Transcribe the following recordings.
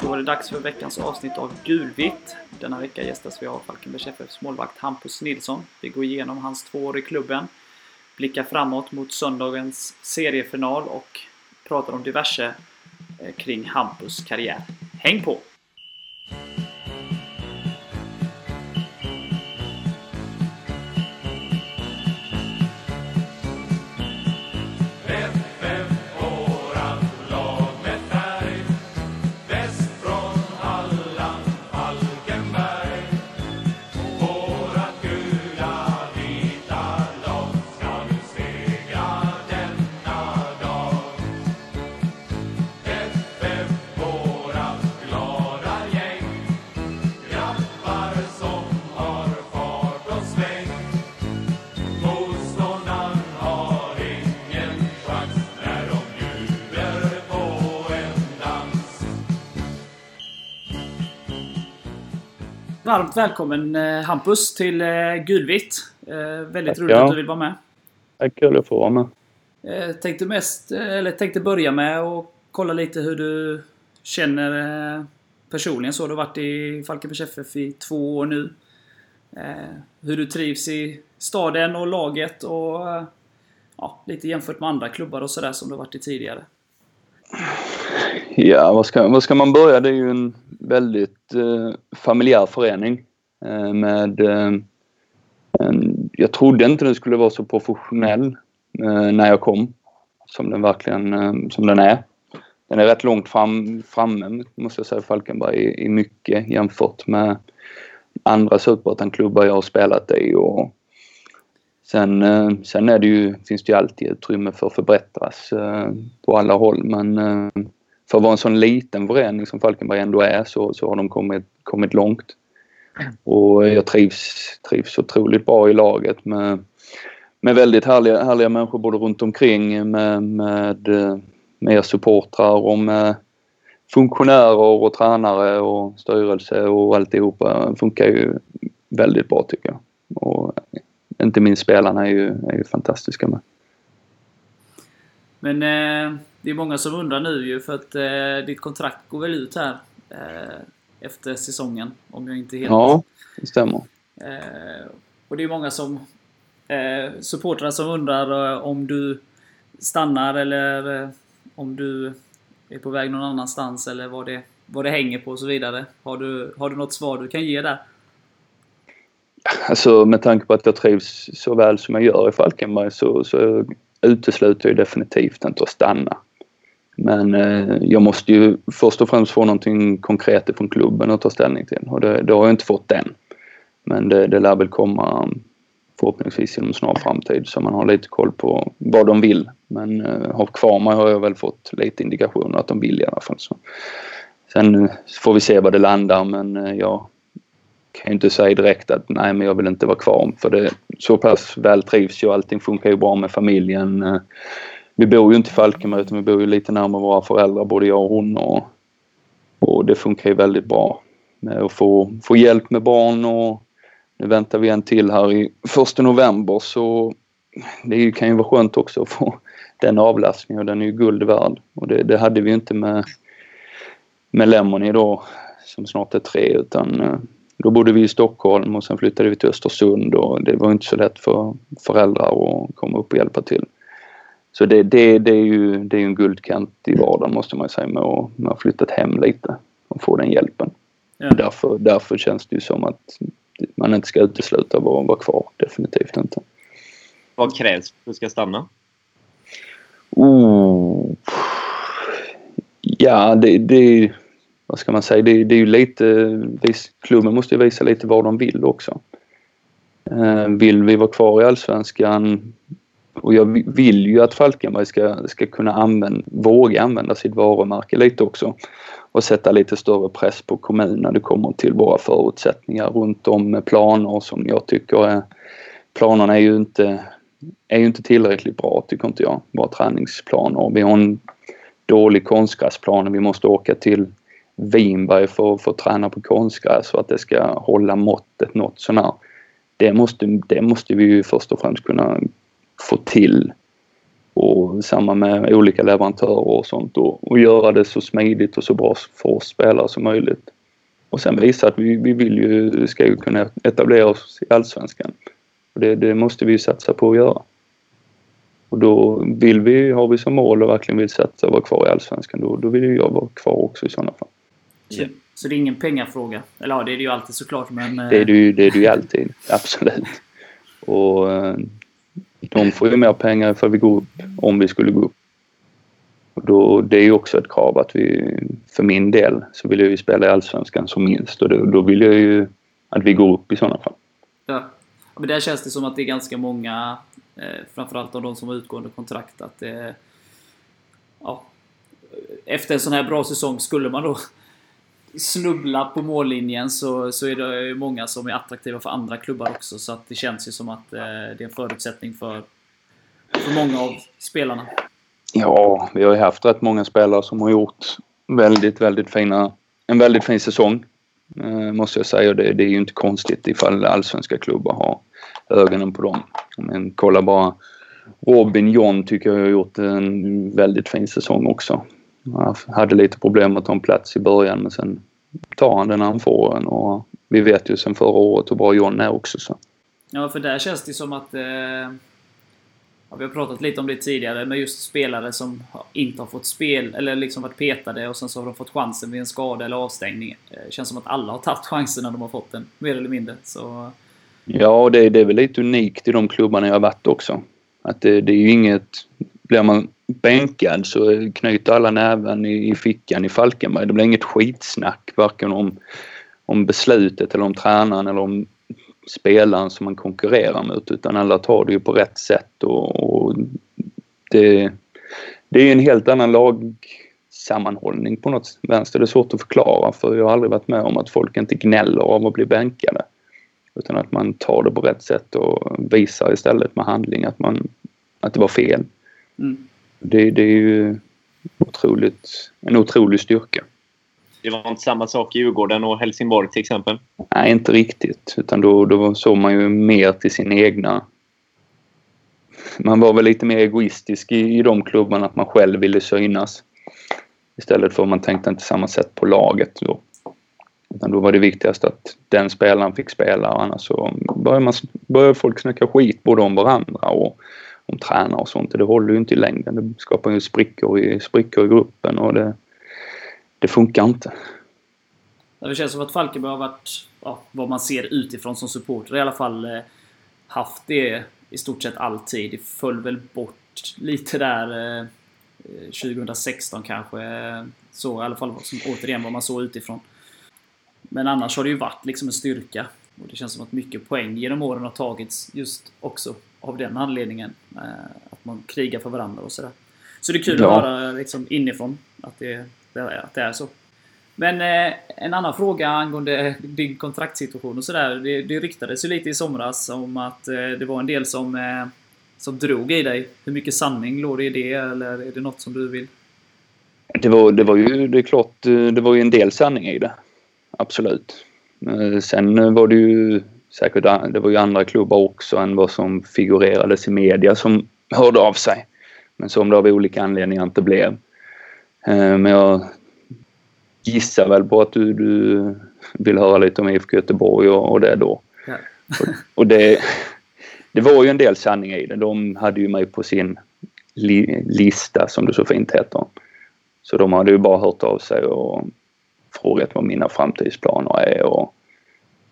Då är det dags för veckans avsnitt av Gulvitt. Denna vecka gästas vi av Falkenbergs FFs målvakt Hampus Nilsson. Vi går igenom hans två år i klubben, blickar framåt mot söndagens seriefinal och pratar om diverse eh, kring Hampus karriär. Häng på! Varmt välkommen eh, Hampus till eh, Gulvitt. Eh, väldigt Tack, roligt ja. att du vill vara med. Tack, kul att få vara med. Tänkte, mest, eller tänkte börja med att kolla lite hur du känner personligen. Så du har varit i Falkenbergs FF i två år nu. Hur du trivs i staden och laget och ja, lite jämfört med andra klubbar och sådär som du har varit i tidigare. Ja, vad ska, vad ska man börja? Det är ju en väldigt eh, familjär förening. Eh, med, eh, en, jag trodde inte den skulle vara så professionell eh, när jag kom. Som den verkligen eh, som den är. Den är rätt långt fram, framme, måste jag säga, Falkenberg, i, i mycket jämfört med andra superettan-klubbar jag har spelat i. Och sen, eh, sen är det ju, finns det ju alltid utrymme för att förbättras eh, på alla håll. Men eh, för att vara en sån liten förening som Falkenberg ändå är så, så har de kommit, kommit långt. Och jag trivs, trivs otroligt bra i laget med, med väldigt härliga, härliga människor både runt omkring med, med, med er supportrar och med funktionärer och tränare och styrelse och alltihopa. Funkar ju väldigt bra tycker jag. Och inte minst spelarna är ju, är ju fantastiska med. Men eh, det är många som undrar nu ju för att eh, ditt kontrakt går väl ut här eh, efter säsongen om jag inte helt... Ja, det stämmer. Eh, och det är många som eh, supportrar som undrar eh, om du stannar eller eh, om du är på väg någon annanstans eller vad det, vad det hänger på och så vidare. Har du, har du något svar du kan ge där? Alltså med tanke på att jag trivs så väl som jag gör i Falkenberg så, så utesluter jag definitivt inte att stanna. Men eh, jag måste ju först och främst få någonting konkret från klubben att ta ställning till och det, det har jag inte fått än. Men det, det lär väl komma mm, förhoppningsvis inom snar framtid så man har lite koll på vad de vill. Men eh, har kvar mig har jag väl fått lite indikationer att de vill i alla fall. Så. Sen eh, får vi se var det landar men eh, jag kan ju inte säga direkt att nej men jag vill inte vara kvar för det så pass väl trivs jag. Allting funkar ju bra med familjen. Eh, vi bor ju inte i Falkenberg utan vi bor ju lite närmare våra föräldrar både jag och hon och, och det funkar ju väldigt bra med att få, få hjälp med barn och nu väntar vi en till här i första november så det kan ju vara skönt också att få den avlastningen och den är ju guld värd. Och det, det hade vi ju inte med, med Lemony då som snart är tre utan eh, då bodde vi i Stockholm och sen flyttade vi till Östersund och det var inte så lätt för föräldrar att komma upp och hjälpa till. Så det, det, det är ju det är en guldkant i vardagen måste man säga med att, med att flyttat hem lite och få den hjälpen. Ja. Därför, därför känns det ju som att man inte ska utesluta att vara, vara kvar. Definitivt inte. Vad krävs för att du ska stanna? Oh. Ja, det, det vad ska man säga, det, det är ju lite, eh, vis- klubben måste ju visa lite vad de vill också. Eh, vill vi vara kvar i Allsvenskan och jag vill ju att Falkenberg ska, ska kunna använda, våga använda sitt varumärke lite också och sätta lite större press på kommunen när det kommer till våra förutsättningar runt om med planer som jag tycker är, planerna är ju inte, är ju inte tillräckligt bra tycker inte jag, våra träningsplaner. Vi har en dålig konstgräsplan och vi måste åka till Vinberg för, för träna på konstgräs så att det ska hålla måttet något sånär. Det måste, det måste vi ju först och främst kunna få till. och samma med olika leverantörer och sånt och, och göra det så smidigt och så bra för oss spelare som möjligt. Och sen visa att vi, vi vill ju, ska ju kunna etablera oss i Allsvenskan. Och det, det måste vi ju satsa på att göra. Och då vill vi, har vi som mål och verkligen vill satsa och vara kvar i Allsvenskan, då, då vill ju jag vara kvar också i sådana fall. Så, så det är ingen pengafråga? Eller ja, det är det ju alltid såklart, men... Det är det ju, det är det ju alltid, absolut. Och eh, de får ju mer pengar för vi går upp, om vi skulle gå upp. Och då, det är ju också ett krav att vi, för min del, så vill jag ju spela i Allsvenskan som minst och då, då vill jag ju att vi går upp i sådana fall. Ja. Men där känns det som att det är ganska många, eh, framförallt av de som har utgående kontrakt, att det... Ja, efter en sån här bra säsong, skulle man då snubbla på mållinjen så, så är det många som är attraktiva för andra klubbar också. Så att det känns ju som att eh, det är en förutsättning för, för många av spelarna. Ja, vi har ju haft rätt många spelare som har gjort väldigt, väldigt fina, en väldigt fin säsong. Eh, måste jag säga. Det, det är ju inte konstigt ifall allsvenska klubbar har ögonen på dem. Men kolla bara Robin John tycker jag har gjort en väldigt fin säsong också. Han hade lite problem att ta en plats i början men sen tar han den han får den och vi vet ju sen förra året hur bra John är också så. Ja, för där känns det som att... Eh, ja, vi har pratat lite om det tidigare, med just spelare som inte har fått spel, eller liksom varit petade och sen så har de fått chansen vid en skada eller avstängning. Det eh, känns som att alla har tagit chansen när de har fått den, mer eller mindre. Så... Ja, det, det är väl lite unikt i de klubbarna jag har varit också. Att det, det är ju inget... Blir man bänkad så knyter alla näven i, i fickan i Falkenberg. Det blir inget skitsnack varken om, om beslutet eller om tränaren eller om spelaren som man konkurrerar mot utan alla tar det ju på rätt sätt och, och det, det är en helt annan lagsammanhållning på något vänster. Det är svårt att förklara för jag har aldrig varit med om att folk inte gnäller av att bli bänkade. Utan att man tar det på rätt sätt och visar istället med handling att, man, att det var fel. Mm. Det, det är ju otroligt, en otrolig styrka. Det var inte samma sak i Djurgården och Helsingborg till exempel? Nej, inte riktigt. Utan då, då såg man ju mer till sin egna... Man var väl lite mer egoistisk i, i de klubbarna, att man själv ville synas. Istället för att man tänkte inte samma sätt på laget då. Utan då var det viktigast att den spelaren fick spela och annars så började, man, började folk snacka skit både om varandra och om tränare och sånt. Det håller ju inte i längden. Det skapar ju sprickor i, sprickor i gruppen och det, det funkar inte. Det känns som att Falkenberg har varit, ja, vad man ser utifrån som supporter, i alla fall eh, haft det i stort sett alltid. Det föll väl bort lite där eh, 2016 kanske. Så i alla fall som, återigen vad man såg utifrån. Men annars har det ju varit liksom en styrka. Och det känns som att mycket poäng genom åren har tagits just också av den anledningen. Eh, att man krigar för varandra och sådär. Så det är kul ja. att höra liksom inifrån att det, att det är så. Men eh, en annan fråga angående din kontraktsituation och sådär. Det, det ryktades ju lite i somras om att eh, det var en del som, som drog i dig. Hur mycket sanning låg det i det eller är det något som du vill? Det var, det var ju, det är klart, det var ju en del sanning i det. Absolut. Sen var det ju säkert, det var ju andra klubbar också än vad som figurerades i media som hörde av sig. Men som det av olika anledningar inte blev. Eh, men jag gissar väl på att du, du vill höra lite om IFK Göteborg och, och det då. Ja. och, och det, det var ju en del sanning i det. De hade ju mig på sin li, lista som det så fint heter. Så de hade ju bara hört av sig och frågat vad mina framtidsplaner är och,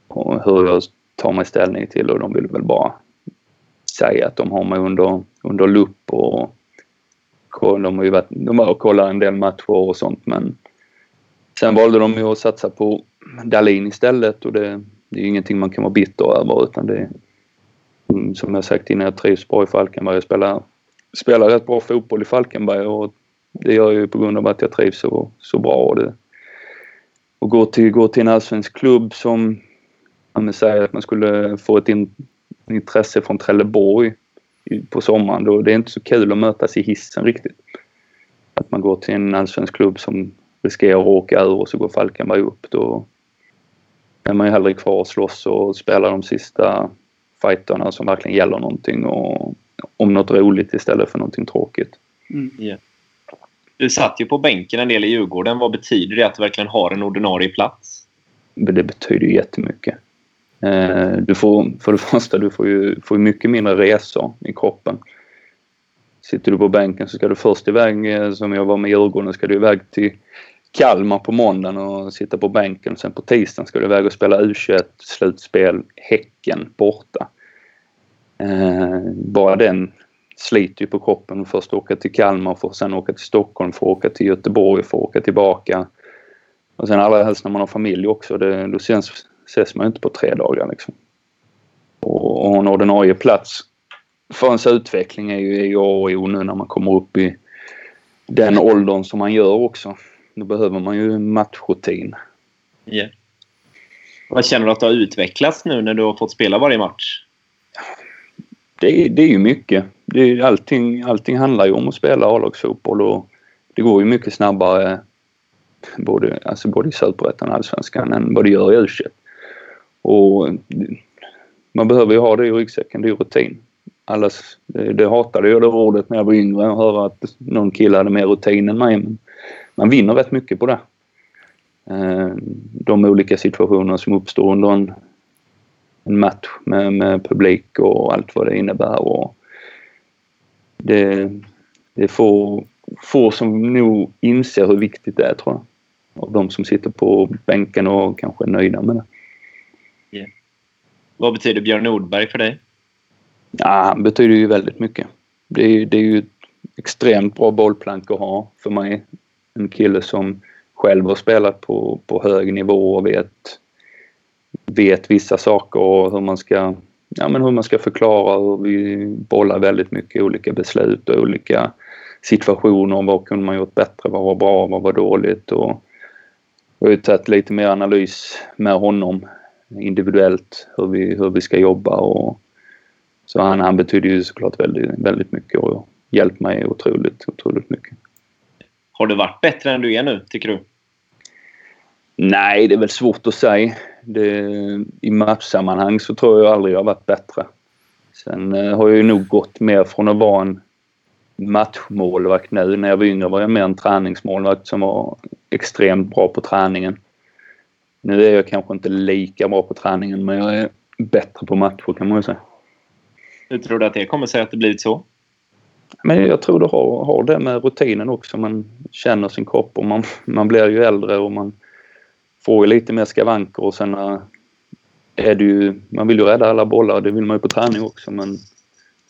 och hur jag tar mig ställning till och de vill väl bara säga att de har mig under, under lupp och de har ju varit, de har kollat en del matcher och sånt men sen valde de ju att satsa på Dalin istället och det, det är ju ingenting man kan vara bitter över utan det som jag sagt innan, jag trivs bra i Falkenberg. Jag spelar, spelar rätt bra fotboll i Falkenberg och det gör jag ju på grund av att jag trivs så, så bra. Och, det, och gå, till, gå till en allsvensk klubb som man säger att man skulle få ett in, intresse från Trelleborg på sommaren. Då det är inte så kul att mötas i hissen riktigt. Att man går till en allsvensk klubb som riskerar att åka ur och så går Falkenberg upp. Då är man ju hellre kvar och slåss och spelar de sista fighterna som verkligen gäller någonting och om något roligt istället för någonting tråkigt. Mm. Yeah. Du satt ju på bänken en del i Djurgården. Vad betyder det att du verkligen har en ordinarie plats? Det betyder jättemycket. Eh, du får, för det första, du får ju, får mycket mindre resor i kroppen. Sitter du på bänken så ska du först iväg, eh, som jag var med Djurgården, ska du iväg till Kalmar på måndagen och sitta på bänken. Sen på tisdagen ska du iväg och spela U21-slutspel Häcken borta. Eh, bara den sliter ju på kroppen. Först åka till Kalmar för sen åka till Stockholm för åka till Göteborg för åka tillbaka. Och sen allra helst när man har familj också. Det, då känns ses man inte på tre dagar liksom. Och, en ordinarie plats för ens utveckling är ju, är ju A och O nu när man kommer upp i den åldern som man gör också. Då behöver man ju matchrutin. Yeah. Vad känner du att du har utvecklats nu när du har fått spela varje match? Det, det är ju mycket. Det är, allting, allting handlar ju om att spela A-lagsfotboll och det går ju mycket snabbare både, alltså både i Superettan och Allsvenskan än vad det gör i u och eh, man behöver ju ha det i ryggsäcken, det är rutin. Alla eh, det, hatade jag det ordet när jag var yngre, att höra att någon kille hade mer rutin än mig. Men man vinner rätt mycket på det. Eh, de olika situationer som uppstår under en, en match med, med publik och allt vad det innebär. Och det, det är få, få som nog inser hur viktigt det är tror jag. Av de som sitter på bänken och kanske är nöjda med det. Vad betyder Björn Nordberg för dig? Ja, han betyder ju väldigt mycket. Det är, det är ju ett extremt bra bollplank att ha för mig en kille som själv har spelat på, på hög nivå och vet, vet vissa saker och hur man ska ja, men hur man ska förklara hur vi bollar väldigt mycket olika beslut och olika situationer. Vad kunde man gjort bättre? Vad var bra? Vad var dåligt? Och jag har ju tagit lite mer analys med honom individuellt hur vi, hur vi ska jobba och så han, han betyder ju såklart väldigt, väldigt mycket och hjälpt mig otroligt, otroligt mycket. Har du varit bättre än du är nu, tycker du? Nej, det är väl svårt att säga. Det, I matchsammanhang så tror jag aldrig jag har varit bättre. Sen eh, har jag ju nog gått mer från att vara en matchmålvakt nu. När jag var yngre var jag mer en träningsmålvakt som var extremt bra på träningen. Nu är jag kanske inte lika bra på träningen men jag är bättre på matcher kan man ju säga. Hur tror du att det kommer sig att det blivit så? Men jag tror det har, har det med rutinen också. Man känner sin kropp och man, man blir ju äldre och man får ju lite mer skavanker och sen eh, är det ju, man vill ju rädda alla bollar, det vill man ju på träning också men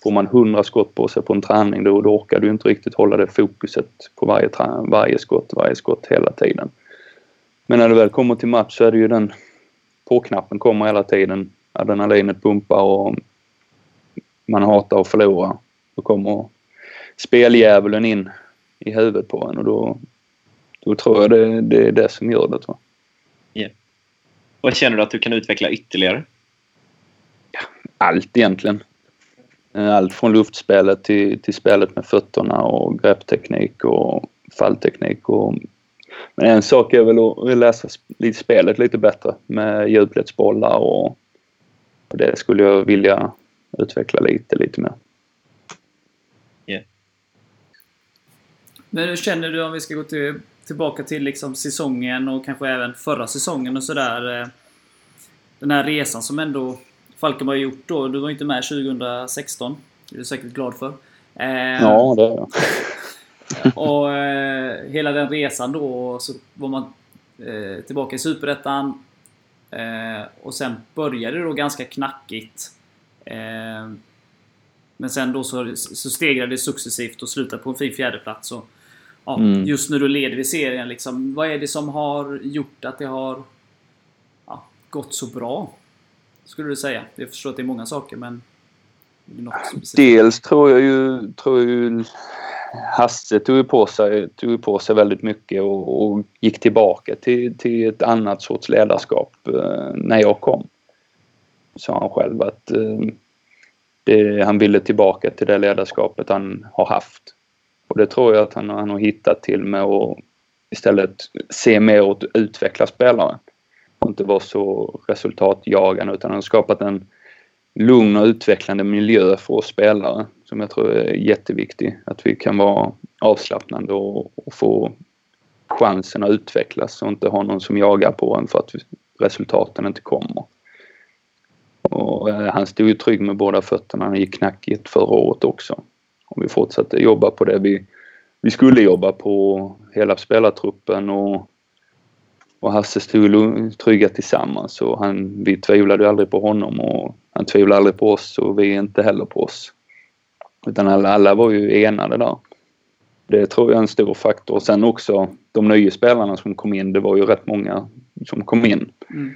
får man 100 skott på sig på en träning då, då orkar du inte riktigt hålla det fokuset på varje, varje skott, varje skott hela tiden. Men när det väl kommer till match så är det ju den på-knappen kommer hela tiden. Adrenalinet pumpar och man hatar att förlora. Då kommer speldjävulen in i huvudet på en och då, då tror jag det, det är det som gör det. Tror jag. Yeah. Vad känner du att du kan utveckla ytterligare? Allt egentligen. Eh, allt från luftspelet till, till spelet med fötterna och greppteknik och fallteknik. Och, men en sak är väl att läsa spelet lite bättre med djupledsbollar och, och det skulle jag vilja utveckla lite, lite mer. Men hur känner du om vi ska gå till, tillbaka till liksom säsongen och kanske även förra säsongen och sådär. Eh, den här resan som ändå Falkenberg har gjort då. Du var inte med 2016. Det är du säkert glad för. Eh, ja, det är jag. Och eh, hela den resan då så var man eh, tillbaka i Superettan. Eh, och sen började det då ganska knackigt. Eh, men sen då så, så stegrade det successivt och slutade på en fin fjärdeplats. Och, ja, mm. Just nu då leder vi serien liksom. Vad är det som har gjort att det har ja, gått så bra? Skulle du säga? Jag förstår att det är många saker men... Dels tror jag ju, tror jag ju Hasse tog på sig, tog på sig väldigt mycket och, och gick tillbaka till, till ett annat sorts ledarskap eh, när jag kom. Sa han själv att eh, det, han ville tillbaka till det ledarskapet han har haft. Och det tror jag att han, han har hittat till med att istället se mer åt att utveckla spelaren. Och inte vara så resultatjagande utan han har skapat en lugn och utvecklande miljö för oss spelare som jag tror är jätteviktig. Att vi kan vara avslappnande och, och få chansen att utvecklas och inte ha någon som jagar på en för att resultaten inte kommer. Och, eh, han stod ju trygg med båda fötterna. Han gick knackigt förra året också. Om vi fortsatte jobba på det vi, vi skulle jobba på, hela spelartruppen och, och Hasse stod trygga tillsammans. Och han, vi tvivlade aldrig på honom och han tvivlade aldrig på oss och vi inte heller på oss. Utan alla, alla var ju enade där. Det tror jag är en stor faktor. Och sen också de nya spelarna som kom in, det var ju rätt många som kom in. Mm.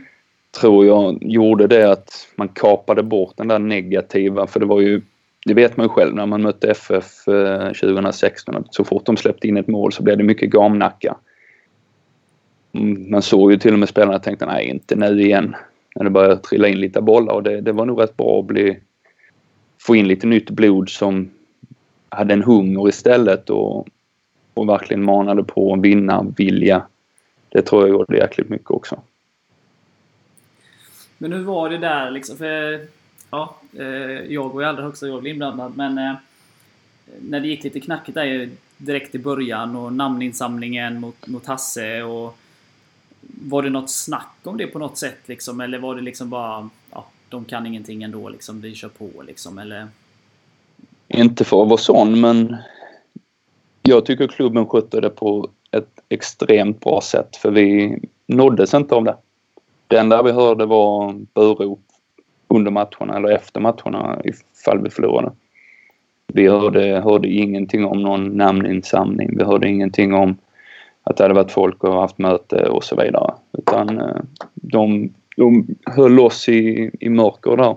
Tror jag gjorde det att man kapade bort den där negativa, för det var ju det vet man ju själv när man mötte FF 2016 att så fort de släppte in ett mål så blev det mycket gamnacka. Mm, man såg ju till och med spelarna tänkte nej inte nu igen. När det började trilla in lite bollar och det, det var nog rätt bra att bli, få in lite nytt blod som hade en hunger istället och, och verkligen manade på att vinna, vilja. Det tror jag gjorde jäkligt mycket också. Men hur var det där liksom? För, ja, eh, jag var i allra högsta grad inblandad men eh, när det gick lite knackigt där direkt i början och namninsamlingen mot, mot Hasse och var det något snack om det på något sätt liksom? Eller var det liksom bara ja, de kan ingenting ändå liksom, vi kör på liksom? Eller? Inte för att vara sån men jag tycker klubben skötte det på ett extremt bra sätt för vi nåddes inte av det. Det enda vi hörde var burop under matcherna eller efter matcherna ifall vi förlorade. Vi hörde, hörde ingenting om någon namninsamling. Vi hörde ingenting om att det hade varit folk och haft möte och så vidare. Utan eh, de, de höll oss i, i mörker där.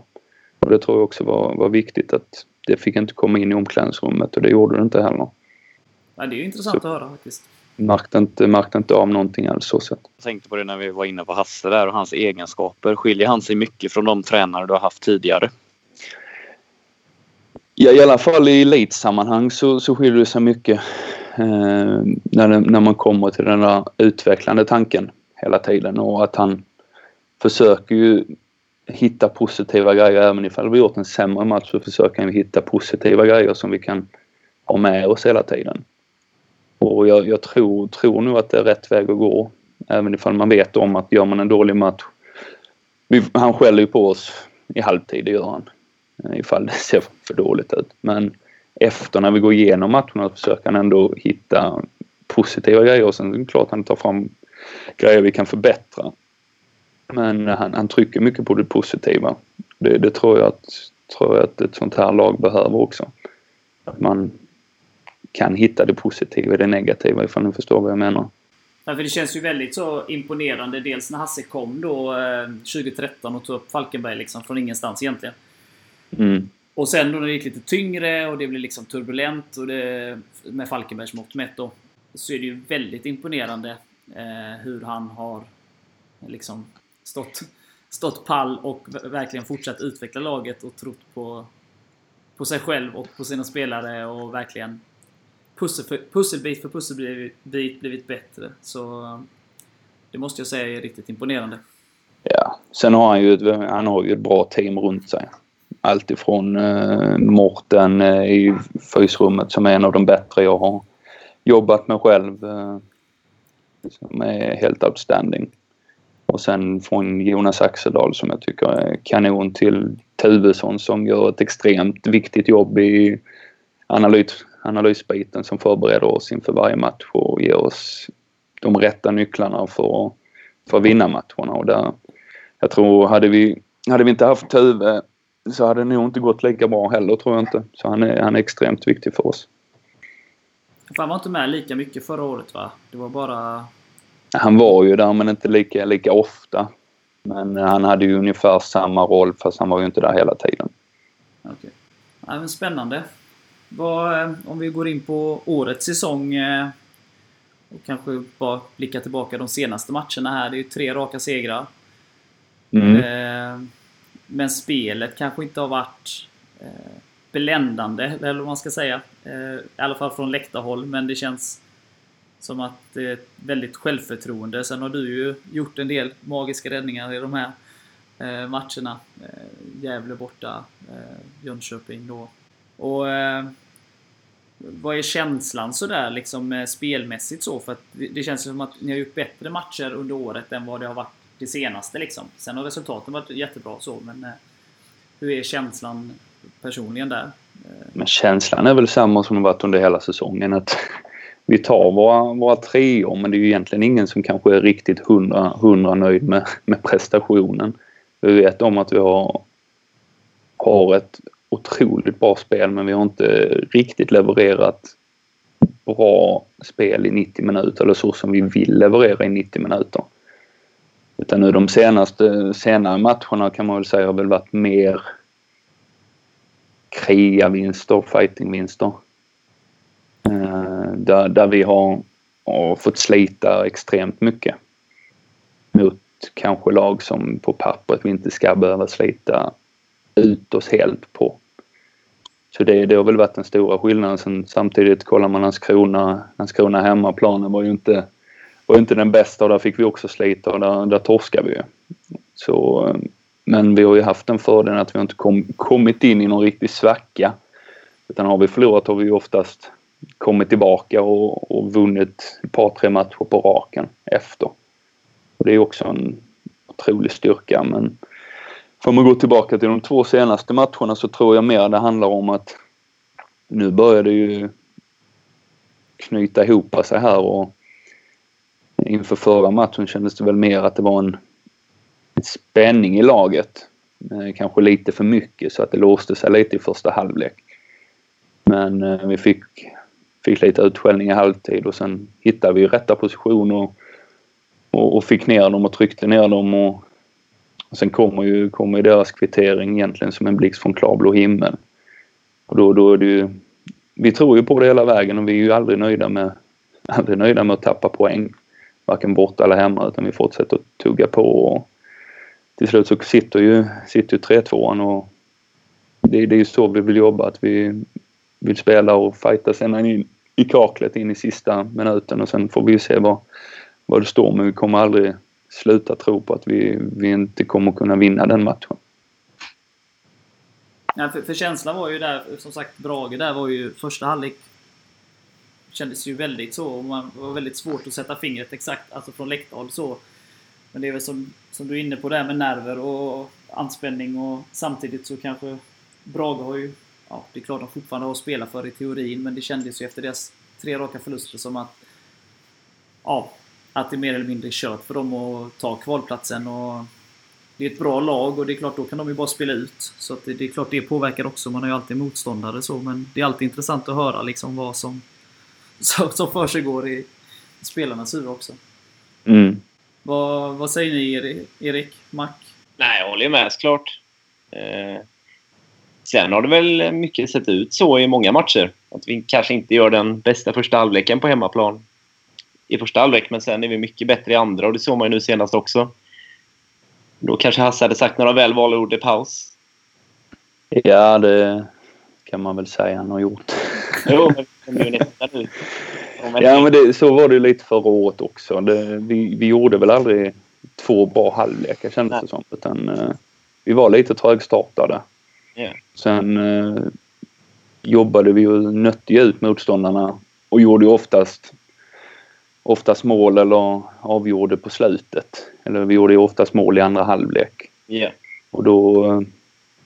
Och det tror jag också var, var viktigt att det fick inte komma in i omklädningsrummet och det gjorde det inte heller. Ja, det är ju intressant så, att höra faktiskt. Märkte inte, märkte inte av någonting alls så sett. Jag tänkte på det när vi var inne på Hasse där och hans egenskaper. Skiljer han sig mycket från de tränare du har haft tidigare? Ja, i alla fall i elitsammanhang så, så skiljer det sig mycket. Eh, när, det, när man kommer till den där utvecklande tanken hela tiden och att han försöker ju hitta positiva grejer. Även ifall vi gjort en sämre match så försöker han hitta positiva grejer som vi kan ha med oss hela tiden. Och jag, jag tror, tror nog att det är rätt väg att gå. Även ifall man vet om att gör man en dålig match. Vi, han skäller ju på oss i halvtid, det gör han. Eh, ifall det ser för dåligt ut. Men efter när vi går igenom matcherna försöker han ändå hitta positiva grejer och sen är det klart han tar fram grejer vi kan förbättra. Men han, han trycker mycket på det positiva. Det, det, tror, jag att, tror jag att ett sånt här lag behöver också. Att man kan hitta det positiva i det negativa ifall ni förstår vad jag menar. Ja, för det känns ju väldigt så imponerande. Dels när Hasse kom då 2013 eh, och tog upp Falkenberg liksom från ingenstans egentligen. Mm. Och sen då när det gick lite tyngre och det blev liksom turbulent och det, med Falkenbergs mått mätt då. Så är det ju väldigt imponerande eh, hur han har liksom stått, stått pall och verkligen fortsatt utveckla laget och trott på, på sig själv och på sina spelare och verkligen pussel för, pusselbit för pusselbit blivit bättre. Så det måste jag säga är riktigt imponerande. Ja, sen har han ju ett, han har ju ett bra team runt sig. Alltifrån eh, Morten eh, i fysrummet som är en av de bättre jag har jobbat med själv. Eh, som är helt outstanding. Och sen från Jonas Axeldal som jag tycker är kanon till Tuvesson som gör ett extremt viktigt jobb i analys, analysbiten som förbereder oss inför varje match och ger oss de rätta nycklarna för, för att vinna matcherna. Och där, jag tror, hade vi, hade vi inte haft Tuve så hade det nog inte gått lika bra heller, tror jag inte. Så han är, han är extremt viktig för oss. Han var inte med lika mycket förra året va? Det var bara... Han var ju där men inte lika, lika ofta. Men han hade ju ungefär samma roll fast han var ju inte där hela tiden. Okay. Ja, men spännande. Vad, eh, om vi går in på årets säsong eh, och kanske bara blicka tillbaka de senaste matcherna här. Det är ju tre raka segrar. Mm. Eh, men spelet kanske inte har varit bländande, eller vad man ska säga. I alla fall från läktarhåll, men det känns som att det är ett väldigt självförtroende. Sen har du ju gjort en del magiska räddningar i de här eh, matcherna. Eh, Gävle borta, eh, Jönköping då Och eh, vad är känslan sådär liksom eh, spelmässigt så? För att det känns som att ni har gjort bättre matcher under året än vad det har varit det senaste liksom. Sen har resultaten varit jättebra så, men eh, hur är känslan personligen där? Men känslan är väl samma som det varit under hela säsongen. Att vi tar våra, våra treor men det är ju egentligen ingen som kanske är riktigt hundra, hundra nöjd med, med prestationen. Vi vet om att vi har, har ett otroligt bra spel men vi har inte riktigt levererat bra spel i 90 minuter eller så som vi vill leverera i 90 minuter. Utan nu de senaste senare matcherna kan man väl säga har väl varit mer krigarvinster, fightingvinster. Eh, där, där vi har, har fått slita extremt mycket. Mot kanske lag som på pappret vi inte ska behöva slita ut oss helt på. Så det, det har väl varit den stora skillnaden. Sen, samtidigt kollar man Landskrona, Landskrona hemmaplanen var ju inte, var inte den bästa och där fick vi också slita och där, där torskade vi Så, men vi har ju haft den fördelen att vi inte kom, kommit in i någon riktig svacka. Utan har vi förlorat har vi ju oftast kommit tillbaka och, och vunnit ett par, tre matcher på raken efter. Och det är också en otrolig styrka men Får man gå tillbaka till de två senaste matcherna så tror jag mer det handlar om att nu börjar det ju knyta ihop sig här och inför förra matchen kändes det väl mer att det var en, en spänning i laget. Eh, kanske lite för mycket så att det låste sig lite i första halvlek. Men eh, vi fick, fick lite utskällning i halvtid och sen hittade vi rätta positioner och, och fick ner dem och tryckte ner dem och och sen kommer ju, kommer ju deras kvittering egentligen som en blixt från klarblå himmel. Och då, då är det ju, vi tror ju på det hela vägen och vi är ju aldrig nöjda med, aldrig nöjda med att tappa poäng. Varken borta eller hemma utan vi fortsätter att tugga på och till slut så sitter ju, sitter ju 3-2an och det, det är ju så vi vill jobba att vi vill spela och fighta sen in i kaklet in i sista minuten och sen får vi se vad, vad det står men vi kommer aldrig sluta tro på att vi, vi inte kommer kunna vinna den matchen. Ja, för, för känslan var ju där, som sagt, Brage där var ju första halvlek kändes ju väldigt så. Och man var väldigt svårt att sätta fingret exakt, alltså från läktarhåll så. Men det är väl som, som du är inne på där med nerver och anspänning och samtidigt så kanske Brage har ju, ja det är klart de fortfarande har att spela för i teorin men det kändes ju efter deras tre raka förluster som att ja, att det är mer eller mindre kört för dem att ta kvalplatsen. Och det är ett bra lag och det är klart, då kan de ju bara spela ut. Så att det, det är klart det påverkar också. Man har ju alltid motståndare så, men det är alltid intressant att höra liksom vad som, som för sig går i spelarnas huvud också. Mm. Vad, vad säger ni Erik? Mac? Nej, jag håller med såklart. Eh, sen har det väl mycket sett ut så i många matcher. Att vi kanske inte gör den bästa första halvleken på hemmaplan i första halvlek, men sen är vi mycket bättre i andra och det såg man ju nu senast också. Då kanske Hasse hade sagt några väl valda ord i paus. Ja, det kan man väl säga han har gjort. Jo, men nu nästa nu. Ja, men det, så var det lite förra året också. Det, vi, vi gjorde väl aldrig två bra halvlekar kändes det som. Utan, uh, vi var lite trögstartade. Yeah. Sen uh, jobbade vi och nötte ut motståndarna och gjorde oftast oftast mål eller avgjorde på slutet. Eller vi gjorde ju oftast mål i andra halvlek. Yeah. Och då,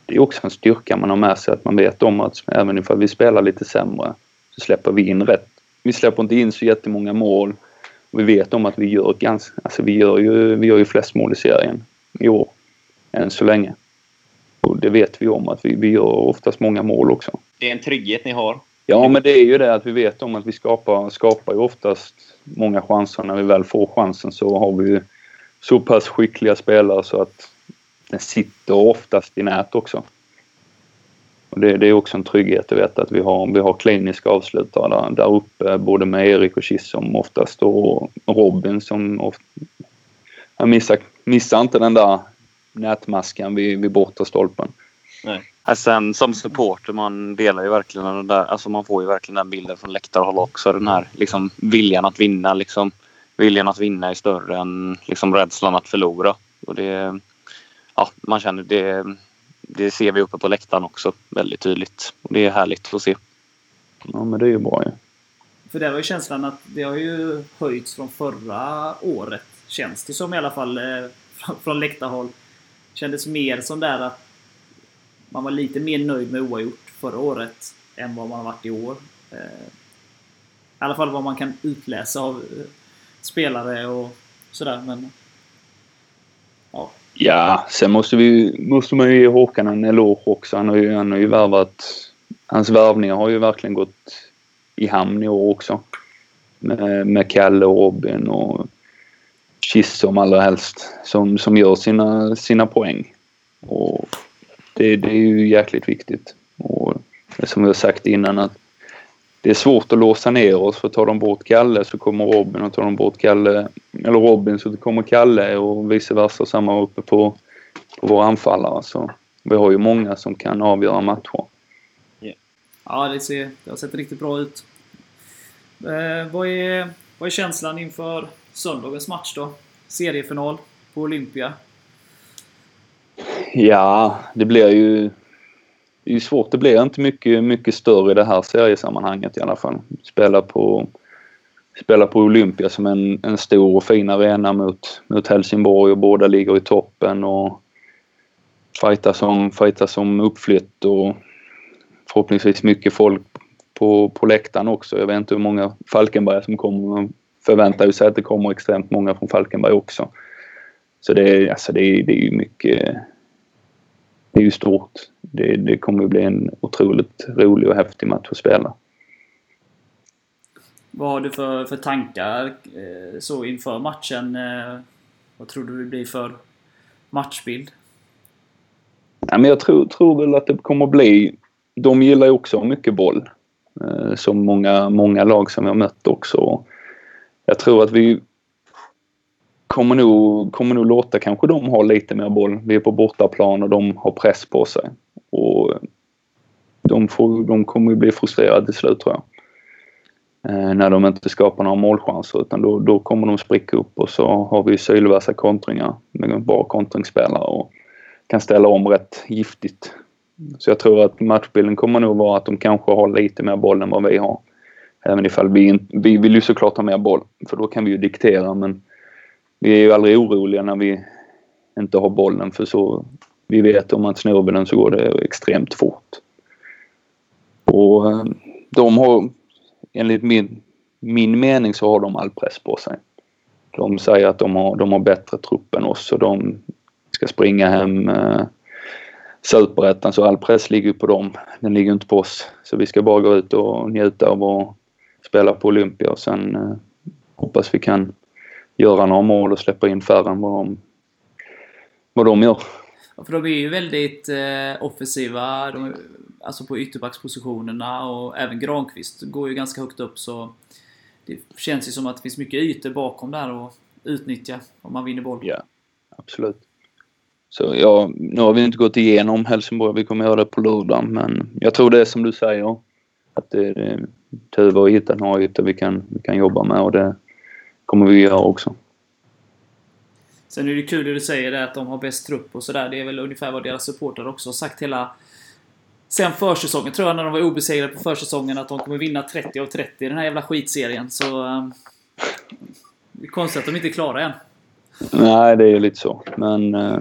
det är också en styrka man har med sig att man vet om att även ifall vi spelar lite sämre så släpper vi in rätt. Vi släpper inte in så jättemånga mål. Och vi vet om att vi gör ganska, alltså vi gör ju, vi gör ju flest mål i serien i år. Än så länge. Och det vet vi om att vi, vi gör oftast många mål också. Det är en trygghet ni har. Ja, men det är ju det att vi vet om att vi skapar, skapar ju oftast många chanser. När vi väl får chansen så har vi så pass skickliga spelare så att den sitter oftast i nät också. Och det, det är också en trygghet att veta att vi har, vi har kliniska avslutare där, där uppe, både med Erik och Kissom oftast och Robin som ofta, han missar, missar inte den där nätmaskan vid, vid bortre stolpen. Nej. Sen som supporter man delar ju verkligen den där, alltså man får ju verkligen den bilden från läktarhåll också. Den här liksom viljan att vinna liksom. Viljan att vinna är större än liksom rädslan att förlora. Och det, ja, man känner det, det ser vi uppe på läktaren också väldigt tydligt. Och det är härligt att se. Ja, men det är ju bra ju. För det var ju känslan att det har ju höjts från förra året. Känns det som i alla fall eh, från läktarhåll. Kändes mer som där att man var lite mer nöjd med oavgjort förra året än vad man har varit i år. Eh, I alla fall vad man kan utläsa av eh, spelare och sådär. Men, ja. ja, sen måste, vi, måste man ju ge Håkan en eloge också. Han har ju, han har ju värvat... Hans värvningar har ju verkligen gått i hamn i år också. Med, med Kalle och Robin och Kissom allra helst. Som, som gör sina, sina poäng. Och det, det är ju jäkligt viktigt. Och som vi har sagt innan att det är svårt att låsa ner oss för tar de bort Kalle så kommer Robin och tar de bort Kalle eller Robin så kommer Kalle och vice versa samma uppe på, på våra anfallare. Så vi har ju många som kan avgöra matcher. Yeah. Ja, det, ser, det har sett riktigt bra ut. Eh, vad, är, vad är känslan inför söndagens match då? Seriefinal på Olympia. Ja, det blir ju... Det är ju svårt. Det blir inte mycket, mycket större i det här seriesammanhanget i alla fall. Spela på, spela på Olympia som en, en stor och fin arena mot, mot Helsingborg och båda ligger i toppen och fighta om, fightas uppflytt och förhoppningsvis mycket folk på, på läktaren också. Jag vet inte hur många Falkenberg som kommer. Förväntar ju sig att det kommer extremt många från Falkenberg också. Så det är, alltså det är, det är ju mycket... Det är ju stort. Det, det kommer att bli en otroligt rolig och häftig match att spela. Vad har du för, för tankar eh, så inför matchen? Eh, vad tror du det blir för matchbild? Ja, men jag tror, tror väl att det kommer att bli... De gillar ju också mycket boll. Eh, som många, många lag som jag mött också. Jag tror att vi kommer nog, kommer nog låta kanske de ha lite mer boll. Vi är på bortaplan och de har press på sig. Och de, får, de kommer ju bli frustrerade till slut tror jag. Eh, när de inte skapar några målchanser utan då, då kommer de spricka upp och så har vi sylvassa kontringar med bra kontringsspelare och kan ställa om rätt giftigt. Så jag tror att matchbilden kommer nog vara att de kanske har lite mer boll än vad vi har. Även ifall vi, vi vill ju såklart ha mer boll för då kan vi ju diktera men vi är ju aldrig oroliga när vi inte har bollen för så vi vet om att snor vi den så går det extremt fort. Och eh, de har enligt min, min mening så har de all press på sig. De säger att de har, de har bättre trupp än oss och de ska springa hem eh, superettan så all press ligger på dem. Den ligger inte på oss. Så vi ska bara gå ut och njuta av att spela på Olympia och sen eh, hoppas vi kan göra några mål och släppa in färre än vad de, vad de gör. Ja, för de är ju väldigt eh, offensiva, de, alltså på ytterbackspositionerna och även Granqvist går ju ganska högt upp så det känns ju som att det finns mycket ytor bakom där att utnyttja om man vinner boll. Ja, absolut. Så ja, nu har vi inte gått igenom Helsingborg, vi kommer göra det på lördag men jag tror det är som du säger att det tur att hitta några ytor vi kan, vi kan jobba med och det kommer vi göra också. Sen är det kul det du säger det att de har bäst trupp och sådär. Det är väl ungefär vad deras supportrar också har sagt hela... Sen försäsongen tror jag när de var obesegrade på försäsongen att de kommer vinna 30 av 30 i den här jävla skitserien. Så... Um, det är konstigt att de inte är klara än. Nej, det är lite så. Men... Uh,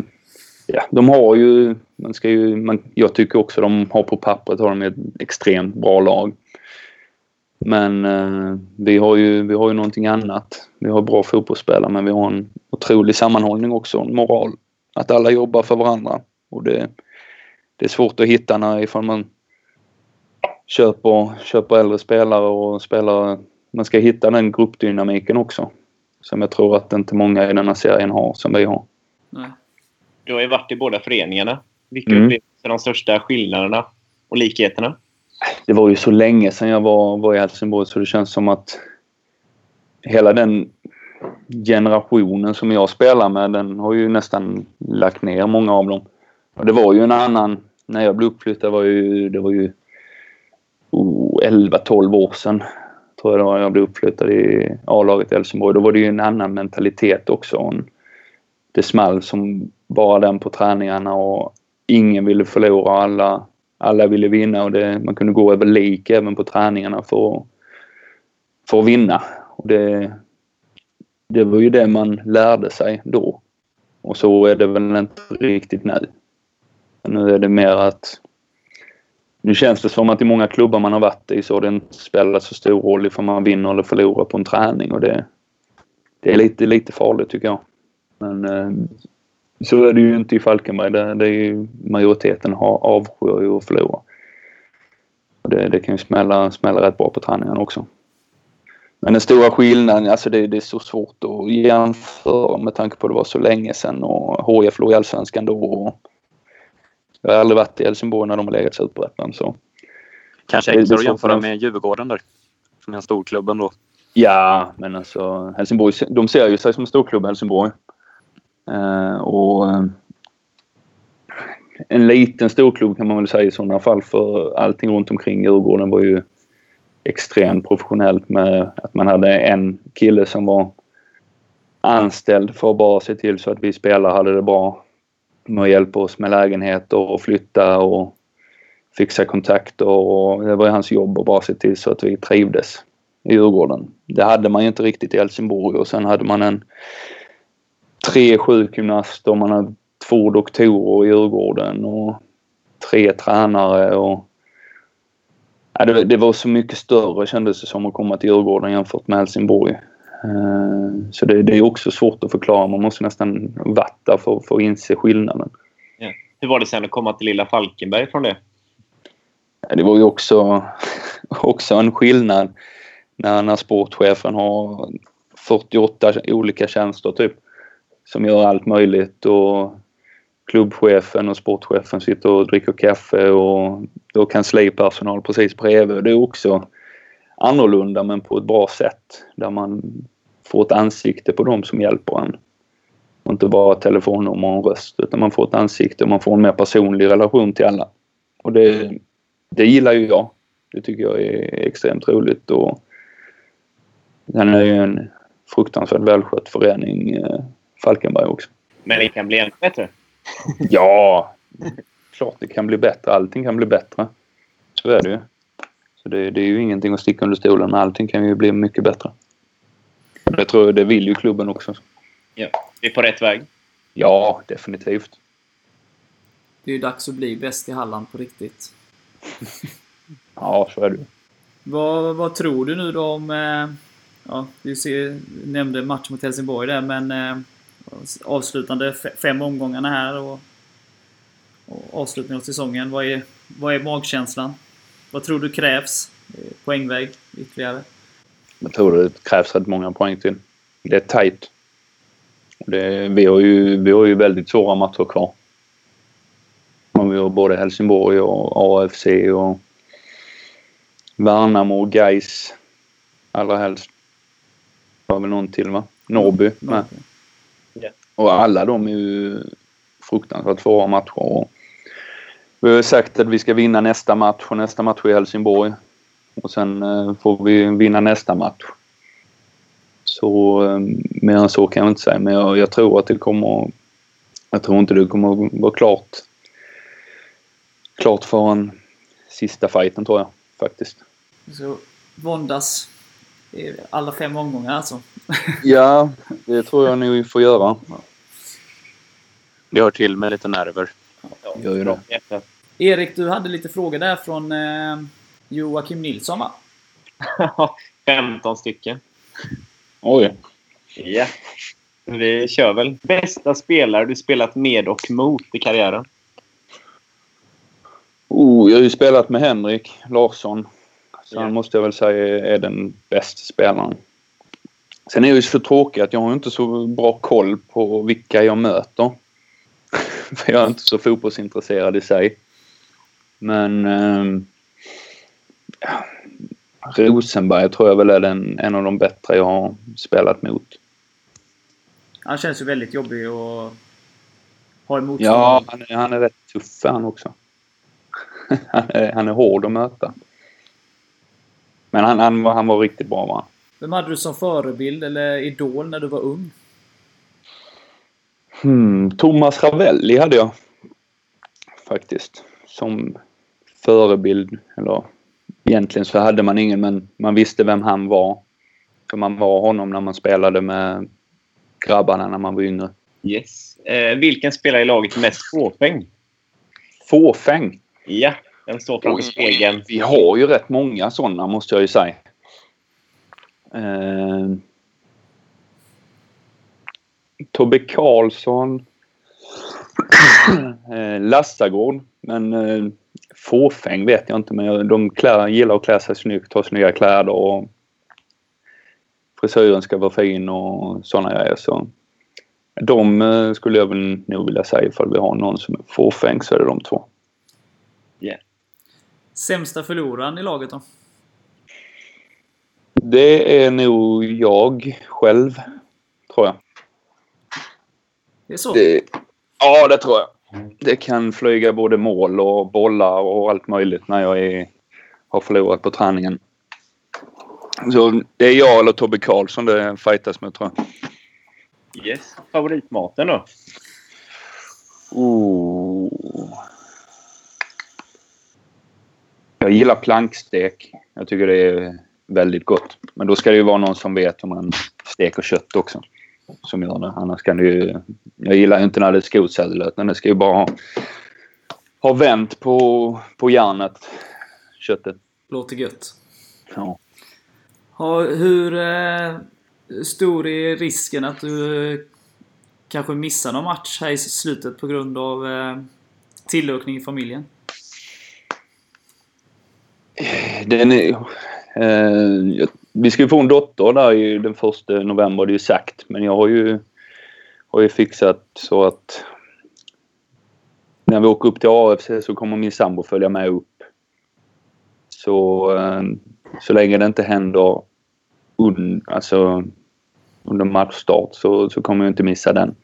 ja, de har ju... Man ska ju man, jag tycker också de har på pappret har de ett extremt bra lag. Men eh, vi, har ju, vi har ju någonting annat. Vi har bra fotbollsspelare men vi har en otrolig sammanhållning också, en moral. Att alla jobbar för varandra. Och det, det är svårt att hitta när ifall man köper, köper äldre spelare och spelare. Man ska hitta den gruppdynamiken också. Som jag tror att inte många i denna serien har som vi har. Nej. Du har ju varit i båda föreningarna. Vilka mm. upplevde de största skillnaderna och likheterna? Det var ju så länge sedan jag var, var i Helsingborg så det känns som att hela den generationen som jag spelar med den har ju nästan lagt ner många av dem. Och det var ju en annan, när jag blev uppflyttad var ju, det var ju oh, 11-12 år sedan tror jag det var jag blev uppflyttad i A-laget i Helsingborg. Då var det ju en annan mentalitet också. Det small som bara den på träningarna och ingen ville förlora. Alla, alla ville vinna och det, man kunde gå över lik även på träningarna för, för att vinna. Och det, det var ju det man lärde sig då. Och så är det väl inte riktigt nu. Nu är det mer att nu känns det som att i många klubbar man har varit i så har det inte spelat så stor roll ifall man vinner eller förlorar på en träning och det, det är lite, lite farligt tycker jag. Men eh, så är det ju inte i Falkenberg. Det, det är ju, majoriteten har avskyr ju att förlora. Och det, det kan ju smälla, smälla rätt bra på träningen också. Men den stora skillnaden, alltså det, det, är så svårt att jämföra med tanke på att det var så länge sedan och HIF låg i Allsvenskan då. Och jag har aldrig varit i Helsingborg när de har legat Superettan så. Kanske enklare att jämföra med Djurgården där. Som är en storklubb ändå. Ja, men alltså Helsingborg, de ser ju sig som storklubb Helsingborg. Eh, och eh, en liten storklubb kan man väl säga i sådana fall för allting runt omkring Djurgården var ju extremt professionellt med att man hade en kille som var anställd för att bara se till så att vi spelare hade det bra med att hjälpa oss med lägenheter och flytta och fixa kontakter och det var hans jobb att bara se till så att vi trivdes i Djurgården. Det hade man ju inte riktigt i Helsingborg och sen hade man en tre sjukgymnaster, man hade två doktorer i Djurgården och tre tränare och ja, det, det, var så mycket större kändes det som att komma till Djurgården jämfört med Helsingborg. Uh, så det, det, är också svårt att förklara. Man måste nästan vatta för, för att inse skillnaden. Ja. Hur var det sen att komma till lilla Falkenberg från det? Ja, det var ju också, också en skillnad när, när sportchefen har 48 olika tjänster typ som gör allt möjligt och klubbchefen och sportchefen sitter och dricker kaffe och då kanslipersonal precis bredvid. Det är också annorlunda men på ett bra sätt där man får ett ansikte på dem som hjälper en. Och inte bara telefonnummer och en röst utan man får ett ansikte och man får en mer personlig relation till alla. Och det, det gillar ju jag. Det tycker jag är extremt roligt och den är ju en fruktansvärt välskött förening, eh, Falkenberg också. Men det kan bli ännu bättre? ja, klart det kan bli bättre. Allting kan bli bättre. Så är det ju. Så det, det är ju ingenting att sticka under stolen med. Allting kan ju bli mycket bättre. Det tror jag, det vill ju klubben också. Ja, vi är på rätt väg. Ja, definitivt. Det är ju dags att bli bäst i Halland på riktigt. ja, så är det vad, vad tror du nu då om... Eh, ja, du ser, nämnde matchen mot Helsingborg där, men eh, avslutande fem omgångarna här och, och avslutningen av säsongen. Vad är, vad är magkänslan? Vad tror du krävs? Poängväg ytterligare? Jag tror det krävs rätt många poäng till. Det är tajt. Det, vi, har ju, vi har ju väldigt svåra matcher kvar. Vi har både Helsingborg och AFC och Värnamo och Gais allra helst. Det var väl någon till va? Norrby med. Yeah. Och alla de är ju fruktansvärt svåra matcher. Och vi har sagt att vi ska vinna nästa match och nästa match är Helsingborg. Och sen eh, får vi vinna nästa match. Så eh, mer än så kan jag inte säga. Men jag, jag, tror att det kommer... Jag tror inte det kommer vara klart. Klart för en sista fighten tror jag faktiskt. Så våndas alla fem omgångar alltså? ja, det tror jag nog vi får göra. Det hör till med lite nerver. Ja, gör ju det. Erik, du hade lite frågor där från eh, Joakim Nilsson va? 15 stycken. Oj. Ja. Vi kör väl. Bästa spelare du spelat med och mot i karriären? Oh, jag har ju spelat med Henrik Larsson. Så han måste jag väl säga är den bästa spelaren. Sen är jag ju så tråkig att jag har inte så bra koll på vilka jag möter. För jag är inte så fotbollsintresserad i sig. Men... Eh, ja, Rosenberg tror jag väl är den, en av de bättre jag har spelat mot. Han känns ju väldigt jobbig att ha emot. Ja, han är, han är rätt tuff han också. han, är, han är hård att möta. Men han, han, var, han var riktigt bra va? Vem hade du som förebild eller idol när du var ung? Hmm, Thomas Ravelli hade jag. faktiskt. Som förebild. Eller egentligen så hade man ingen men man visste vem han var. För man var honom när man spelade med grabbarna när man var yngre. Yes. Eh, vilken spelare i laget mest fåfäng? Fåfäng. Ja, den står framför spegeln. Vi har ju rätt många sådana måste jag ju säga. Eh, Tobbe Karlsson. eh, Lassagård. Men eh, fåfäng vet jag inte. Men de klär, gillar att klä sig snyggt, ha snygga kläder och frisyren ska vara fin och sådana grejer. Så de eh, skulle jag väl nog vilja säga ifall vi har någon som är fåfäng så är det de två. Sämsta förloraren i laget då? Det är nog jag själv, tror jag. Det är så? Det, ja, det tror jag. Det kan flyga både mål och bollar och allt möjligt när jag är, har förlorat på träningen. Så det är jag eller Tobbe Karlsson det fightas med tror jag. Yes. Favoritmaten då? Oh. Jag gillar plankstek. Jag tycker det är väldigt gott. Men då ska det ju vara någon som vet hur man steker kött också. Som gör det. Annars kan det ju... Jag gillar ju inte när det är skotsädlet. Men det ska ju bara ha, ha vänt på, på järnet. Köttet. Låter gött. Ja. Ha, hur eh, stor är risken att du eh, kanske missar någon match här i slutet på grund av eh, tillökning i familjen? Den är, eh, vi ska ju få en dotter där ju den första november, det är ju sagt. Men jag har ju, har ju fixat så att när vi åker upp till AFC så kommer min sambo följa med upp. Så, eh, så länge det inte händer un, alltså, under matchstart så, så kommer jag inte missa den.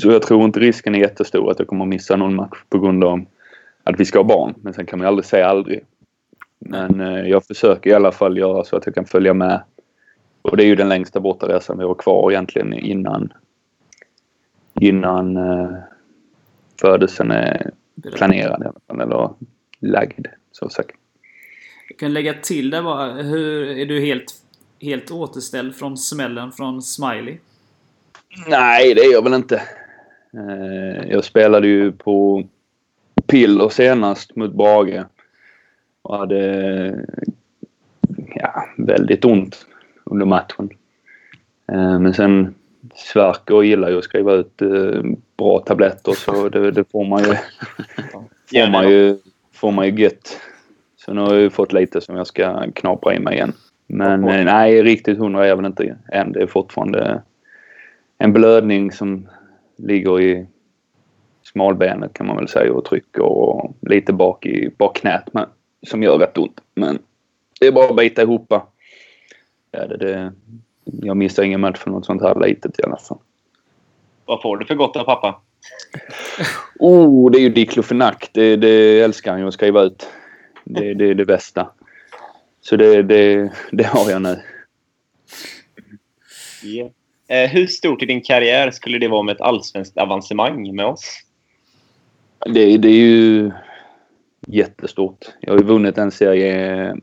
Så jag tror inte risken är jättestor att jag kommer missa någon match på grund av att vi ska ha barn. Men sen kan man ju aldrig säga aldrig. Men eh, jag försöker i alla fall göra så att jag kan följa med. Och det är ju den längsta bortaresan vi har kvar egentligen innan innan eh, födelsen är planerad i alla fall, eller lagd så sagt. Jag kan lägga till det bara. Hur, är du helt, helt återställd från smällen från Smiley? Nej, det är jag väl inte. Eh, jag spelade ju på piller senast mot Brage. Och hade ja, väldigt ont under matchen. Eh, men sen Sverker gillar ju att skriva ut eh, bra tabletter så det, det får man ju får man ju, får man ju gött. Så nu har jag ju fått lite som jag ska knapra i mig igen. Men eh, nej, riktigt hundra är jag väl inte än. Det är fortfarande en blödning som ligger i smalbenet kan man väl säga och trycker och lite bak i bakknät men, som gör rätt ont. Men det är bara att bita ihop. Ja, det, det, jag missar ingen match för något sånt här litet i alla fall. Vad får du för gott av pappa? Oh, det är ju diklofenac. Det, det älskar han ju att skriva ut. Det, det är det bästa. Så det, det, det har jag nu. Yeah. Eh, hur stort i din karriär skulle det vara med ett allsvenskt avancemang med oss? Det, det är ju jättestort. Jag har ju vunnit en serie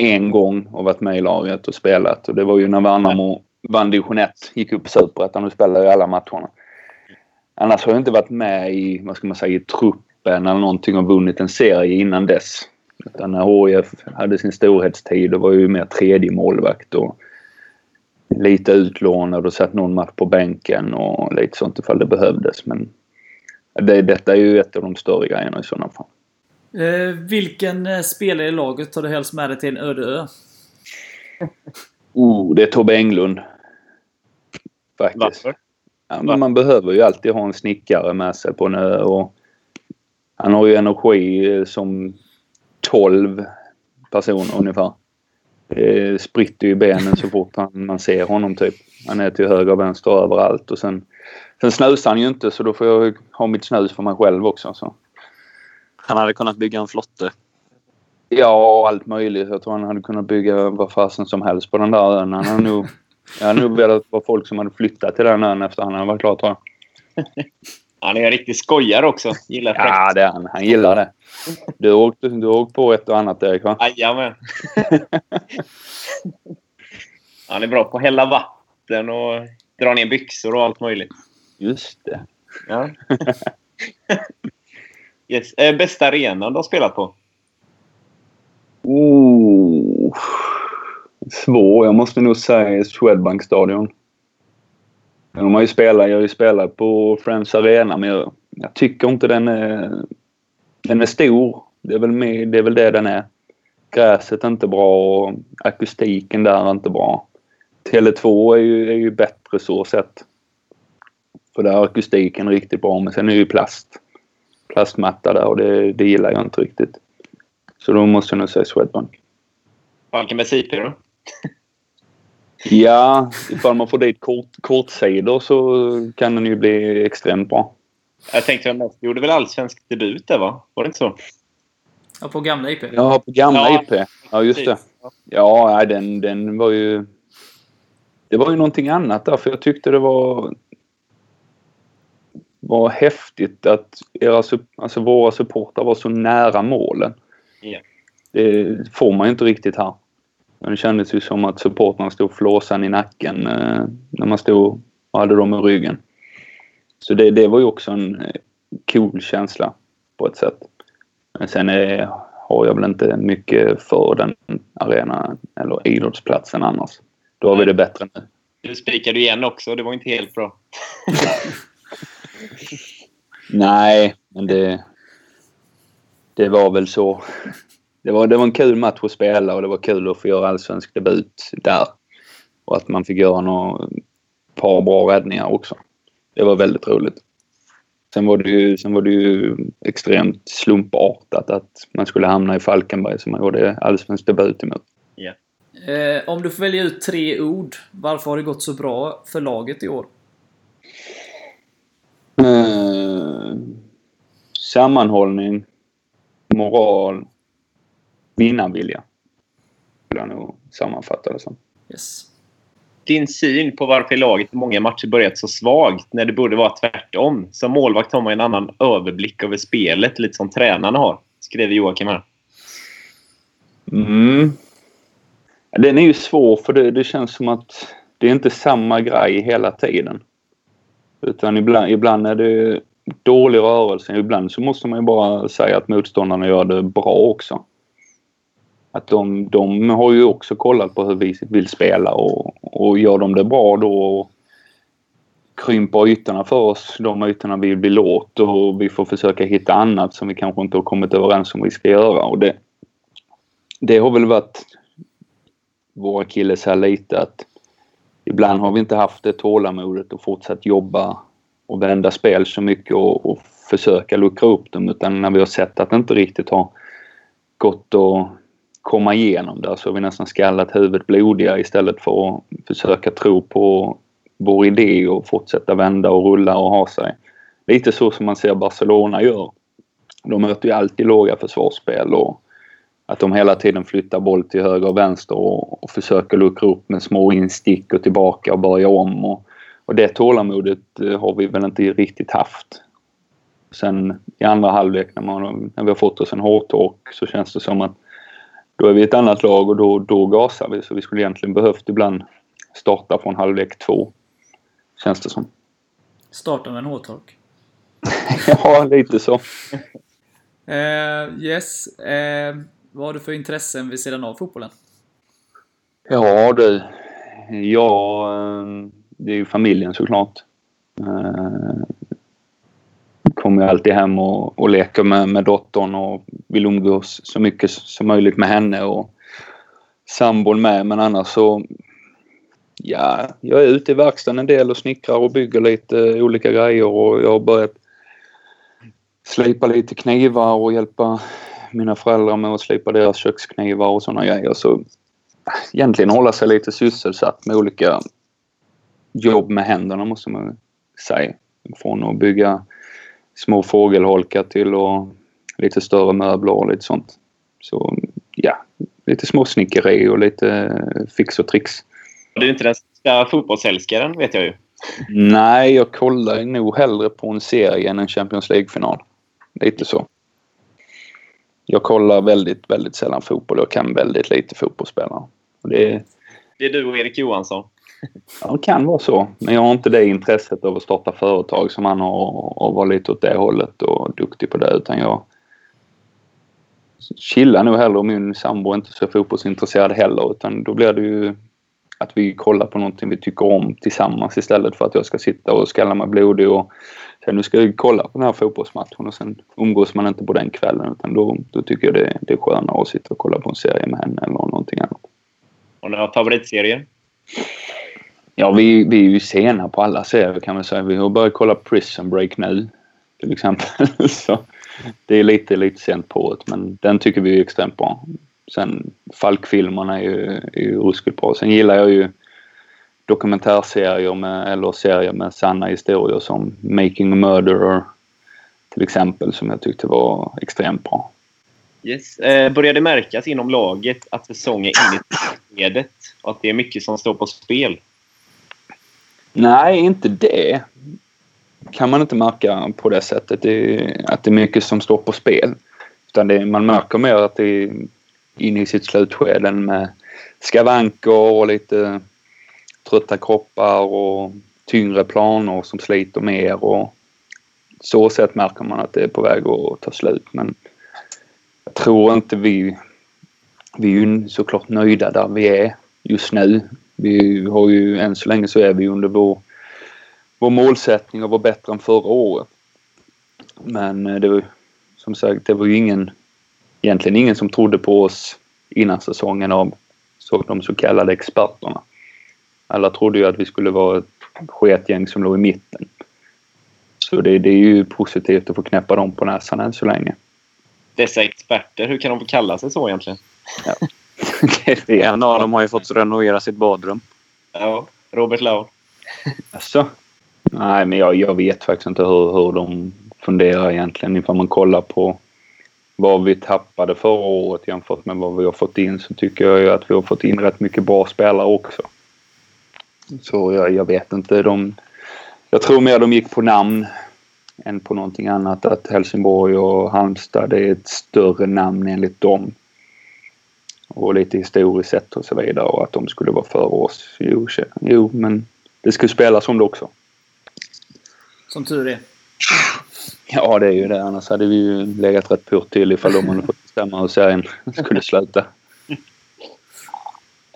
en gång och varit med i laget och spelat. Och det var ju när Värnamo vann division 1, gick upp i Superettan och spelade i alla matcherna. Annars har jag inte varit med i, vad ska man säga, i truppen eller någonting och vunnit en serie innan dess. Utan när HIF hade sin storhetstid, då var jag ju mer tredje målvakt och lite utlånad och satt någon match på bänken och lite sånt ifall det behövdes. Men det, detta är ju ett av de större grejerna i sådana fall. Eh, vilken eh, spelare i laget tar du helst med dig till en öde ö? Oh, det är Tobbe Englund. Faktiskt. Varför? Ja, men man behöver ju alltid ha en snickare med sig på en ö. Och han har ju energi eh, som 12 personer ungefär. Det spritter ju i benen så fort han, man ser honom typ. Han är till höger och vänster överallt. Och sen, sen snusar han ju inte så då får jag ha mitt snus för mig själv också. Så. Han hade kunnat bygga en flotte. Ja, allt möjligt. Jag tror han hade kunnat bygga vad fasen som helst på den där ön. Han hade nog, jag hade nog velat vara folk som hade flyttat till den ön efter han hade varit klar tror jag. Han är en riktig skojare också. Gillar fräckt. Ja, det är han. Han gillar det. Du har åkt, du har åkt på ett och annat Erik va? Jajamän. Han är bra på att hälla vatten och dra ner byxor och allt möjligt. Just det. Ja. yes. eh, bästa arenan du har spelat på? Oh. Svår. Jag måste nog säga Swedbank Stadion. De har ju spelat, jag har ju spelat på Friends Arena men jag, jag tycker inte den är... Den är stor. Det är, väl med, det är väl det den är. Gräset är inte bra och akustiken där är inte bra. Tele2 är ju, är ju bättre så sett. För där är akustiken riktigt bra men sen är det ju plast. Plastmatta där och det, det gillar jag inte riktigt. Så då måste jag nog säga Swedbank. Falkenbergs IP då? Ja, ifall man får dit kort, kortsidor så kan den ju bli extremt bra. Jag tänkte att mest gjorde väl allsvensk debut där va? Var det inte så? Ja, på gamla IP. Ja, på gamla Ja, IP. Ja, just det. Ja, den, den var ju... Det var ju någonting annat där för jag tyckte det var... var häftigt att era, alltså våra supportrar var så nära målen. Ja. Det får man ju inte riktigt här. Men det kändes ju som att supportrarna stod flåsan i nacken eh, när man stod och hade dem i ryggen. Så det, det var ju också en eh, cool känsla på ett sätt. Men sen är, har jag väl inte mycket för den arenan eller idrottsplatsen annars. Då har vi det bättre nu. Du spikade igen också. Det var inte helt bra. Nej, men det... Det var väl så. Det var, det var en kul match att spela och det var kul att få göra allsvensk debut där. Och att man fick göra några par bra räddningar också. Det var väldigt roligt. Sen var det ju, sen var det ju extremt slumpartat att man skulle hamna i Falkenberg som man gjorde allsvensk debut emot. Eh, om du får välja ut tre ord, varför har det gått så bra för laget i år? Eh, sammanhållning, moral, vinnarvilja. Skulle jag nog sammanfatta det som. Yes. Din syn på varför laget i många matcher börjat så svagt när det borde vara tvärtom. Som målvakt har man en annan överblick över spelet, lite som tränarna har. Skriver Joakim här. Mm. Den är ju svår för det, det känns som att det är inte samma grej hela tiden. Utan ibland, ibland är det dålig rörelse. Ibland så måste man ju bara säga att motståndarna gör det bra också. Att de, de har ju också kollat på hur vi vill spela och, och gör de det bra då krymper ytorna för oss, de ytorna vi vill åt och vi får försöka hitta annat som vi kanske inte har kommit överens om vi ska göra. Och det, det har väl varit vår akilleshäl här lite att ibland har vi inte haft det tålamodet och fortsatt jobba och vända spel så mycket och, och försöka luckra upp dem utan när vi har sett att det inte riktigt har gått att komma igenom där så har vi nästan skallat huvudet blodiga istället för att försöka tro på vår idé och fortsätta vända och rulla och ha sig. Lite så som man ser Barcelona gör. De möter ju alltid låga försvarsspel och att de hela tiden flyttar boll till höger och vänster och, och försöker luckra upp med små instick och tillbaka och börja om. Och, och det tålamodet eh, har vi väl inte riktigt haft. Sen i andra halvlek när, man, när vi har fått oss en hårtork så känns det som att då är vi ett annat lag och då, då gasar vi. Så vi skulle egentligen behövt ibland starta från halvlek två. Känns det som. Starta med en hårtork. ja, lite så. Eh, yes. Eh, vad har du för intressen vid sidan av fotbollen? Ja du. Ja, ehm, det är ju familjen såklart. Eh, kommer alltid hem och, och leker med, med dottern och vill umgås så mycket som möjligt med henne och sambon med. Men annars så... Ja, jag är ute i verkstaden en del och snickrar och bygger lite olika grejer och jag har börjat slipa lite knivar och hjälpa mina föräldrar med att slipa deras köksknivar och sådana grejer. Så egentligen hålla sig lite sysselsatt med olika jobb med händerna måste man säga. Från att bygga små fågelholkar till och lite större möbler och lite sånt. Så ja, lite småsnickeri och lite fix och tricks. Du är inte den största fotbollsälskaren, vet jag ju. Nej, jag kollar nog hellre på en serie än en Champions League-final. Lite så. Jag kollar väldigt, väldigt sällan fotboll. Jag kan väldigt lite fotbollsspelare. Det, Det är du och Erik Johansson. ja, det kan vara så. Men jag har inte det intresset av att starta företag som han har och vara lite åt det hållet och duktig på det. Utan jag chillar nog hellre min sambo är inte så fotbollsintresserad heller. Utan då blir det ju att vi kollar på någonting vi tycker om tillsammans istället för att jag ska sitta och skalla mig blodig och säga nu ska jag kolla på den här fotbollsmatchen och sen umgås man inte på den kvällen utan då, då tycker jag det, det är skönare att sitta och kolla på en serie med henne eller någonting annat. Har ni några favoritserier? Ja, vi, vi är ju sena på alla serier kan man säga. Vi har börjat kolla Prison Break nu till exempel. Så det är lite, lite sent på det, men den tycker vi är extremt bra. Sen Falk-filmerna är ju, är ju ruskigt bra. Sen gillar jag ju dokumentärserier med, eller serier med sanna historier som Making a Murderer till exempel som jag tyckte var extremt bra. Yes. Eh, börjar det märkas inom laget att säsongen är inne i skedet och att det är mycket som står på spel? Nej, inte det. kan man inte märka på det sättet. Det, att det är mycket som står på spel. Utan det, man märker mer att det är inne i sitt slutskede med skavanker och lite trötta kroppar och tyngre planer som sliter mer och så sätt märker man att det är på väg att ta slut. Men jag tror inte vi... Vi är ju såklart nöjda där vi är just nu. Vi har ju än så länge så är vi under vår, vår målsättning att vara bättre än förra året. Men eh, det var som sagt, det var ju ingen, egentligen ingen som trodde på oss innan säsongen av så, de så kallade experterna. Alla trodde ju att vi skulle vara ett sketgäng som låg i mitten. Så det, det är ju positivt att få knäppa dem på näsan än så länge. Dessa experter, hur kan de få kalla sig så egentligen? Ja. En av dem har ju fått renovera sitt badrum. Ja, Robert Lau. Alltså? Nej, men jag, jag vet faktiskt inte hur, hur de funderar egentligen. Ifall man kollar på vad vi tappade förra året jämfört med vad vi har fått in så tycker jag ju att vi har fått in rätt mycket bra spelare också. Så jag, jag vet inte. De, jag tror mer de gick på namn än på någonting annat. Att Helsingborg och Halmstad är ett större namn enligt dem. Och lite historiskt sett och så vidare och att de skulle vara före oss. Jo, jo men det skulle spelas om det också. Som tur är. Ja, det är ju det. Annars hade vi ju legat rätt purt till ifall de hade fått bestämma hur serien skulle sluta.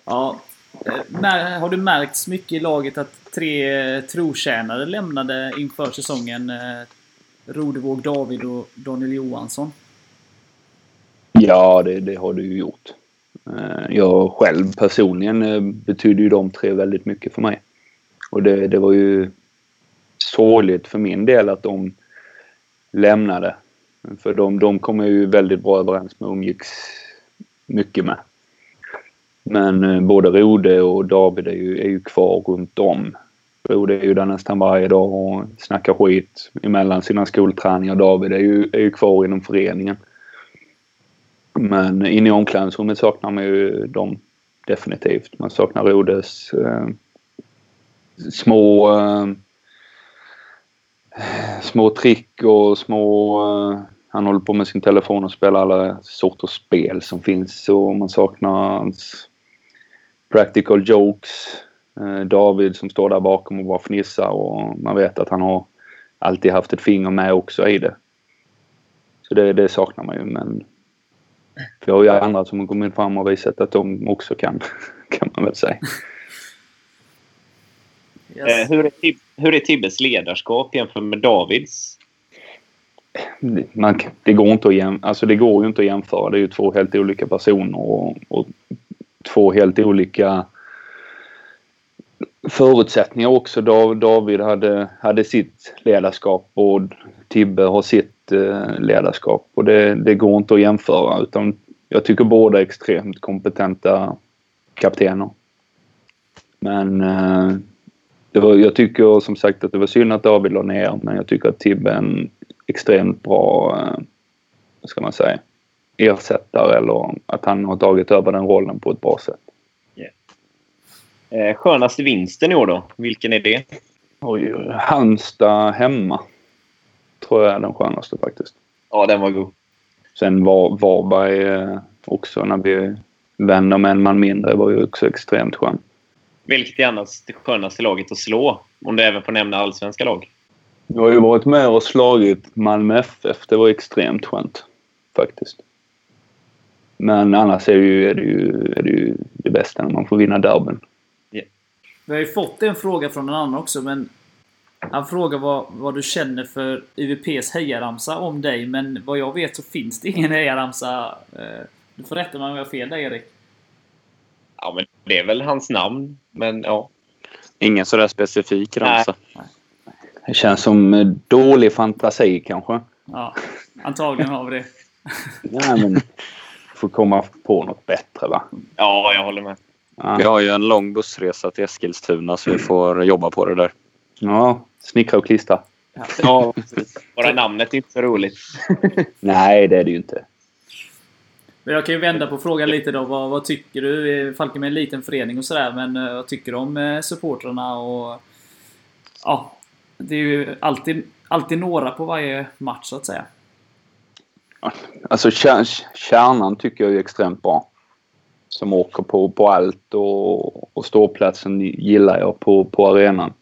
Ja. Eh, har du märkt mycket i laget att tre eh, trotjänare lämnade inför säsongen? Eh, Rodevåg David och Daniel Johansson. Ja, det, det har du ju gjort. Jag själv personligen betyder ju de tre väldigt mycket för mig. Och det, det var ju sorgligt för min del att de lämnade. För de, de jag ju väldigt bra överens med och umgicks mycket med. Men eh, både Rode och David är ju, är ju kvar runt om. Rode är ju där nästan varje dag och snackar skit emellan sina skolträningar. David är ju, är ju kvar inom föreningen. Men inne i omklädningsrummet saknar man ju dem definitivt. Man saknar Rodes eh, små eh, små trick och små... Eh, han håller på med sin telefon och spelar alla sorters spel som finns. Och man saknar hans practical jokes. Uh, David som står där bakom och bara fnissar och man vet att han har alltid haft ett finger med också i det. Så det, det saknar man ju men vi har ju andra som har kommit fram och visat att de också kan, kan man väl säga. Yes. Eh, hur, är hur är Tibbes ledarskap jämfört med Davids? Man, det, går inte att jäm, alltså det går ju inte att jämföra. Det är ju två helt olika personer och, och två helt olika förutsättningar också. David hade, hade sitt ledarskap och Tibbe har sitt eh, ledarskap. Och det, det, går inte att jämföra utan jag tycker båda är extremt kompetenta kaptener. Men eh, det var, jag tycker som sagt att det var synd att David la ner men jag tycker att Tibbe är en extremt bra, eh, vad ska man säga, ersättare eller att han har tagit över den rollen på ett bra sätt. Yeah. Eh, skönaste vinsten i år då? Vilken är det? Oj, Halmstad hemma. Tror jag är den skönaste faktiskt. Ja, den var god. Sen var Varberg eh, också när vi vände med en man mindre var ju också extremt skön. Vilket är annars det skönaste laget att slå? Om du även får nämna allsvenska lag. Jag har ju varit med och slagit Malmö FF. Det var extremt skönt faktiskt. Men annars är det ju, är det, ju, är det, ju det bästa när man får vinna derbyn. Vi har ju fått en fråga från en annan också, men han frågar vad, vad du känner för UVPs hejaramsa om dig, men vad jag vet så finns det ingen hejaramsa. Eh, Du får rätta mig om jag har fel där, Erik. Ja, men det är väl hans namn. Men ja. Ingen sådär specifik ramsa. Det känns som eh, dålig fantasi kanske. Ja, antagligen har vi det. Nej, men får komma på något bättre va? Ja, jag håller med. Ja, Vi har ju en lång bussresa till Eskilstuna så vi får jobba på det där. ja snickra och klistra. Ja, precis. Bara namnet är inte så roligt. Nej, det är det ju inte. Men jag kan ju vända på frågan lite då. Vad, vad tycker du? Falken är en liten förening och sådär, men eh, vad tycker du om eh, supportrarna och... Ja, det är ju alltid, alltid några på varje match så att säga. Alltså kär- kärnan tycker jag är extremt bra. Som åker på, på allt och, och ståplatsen gillar jag på, på arenan.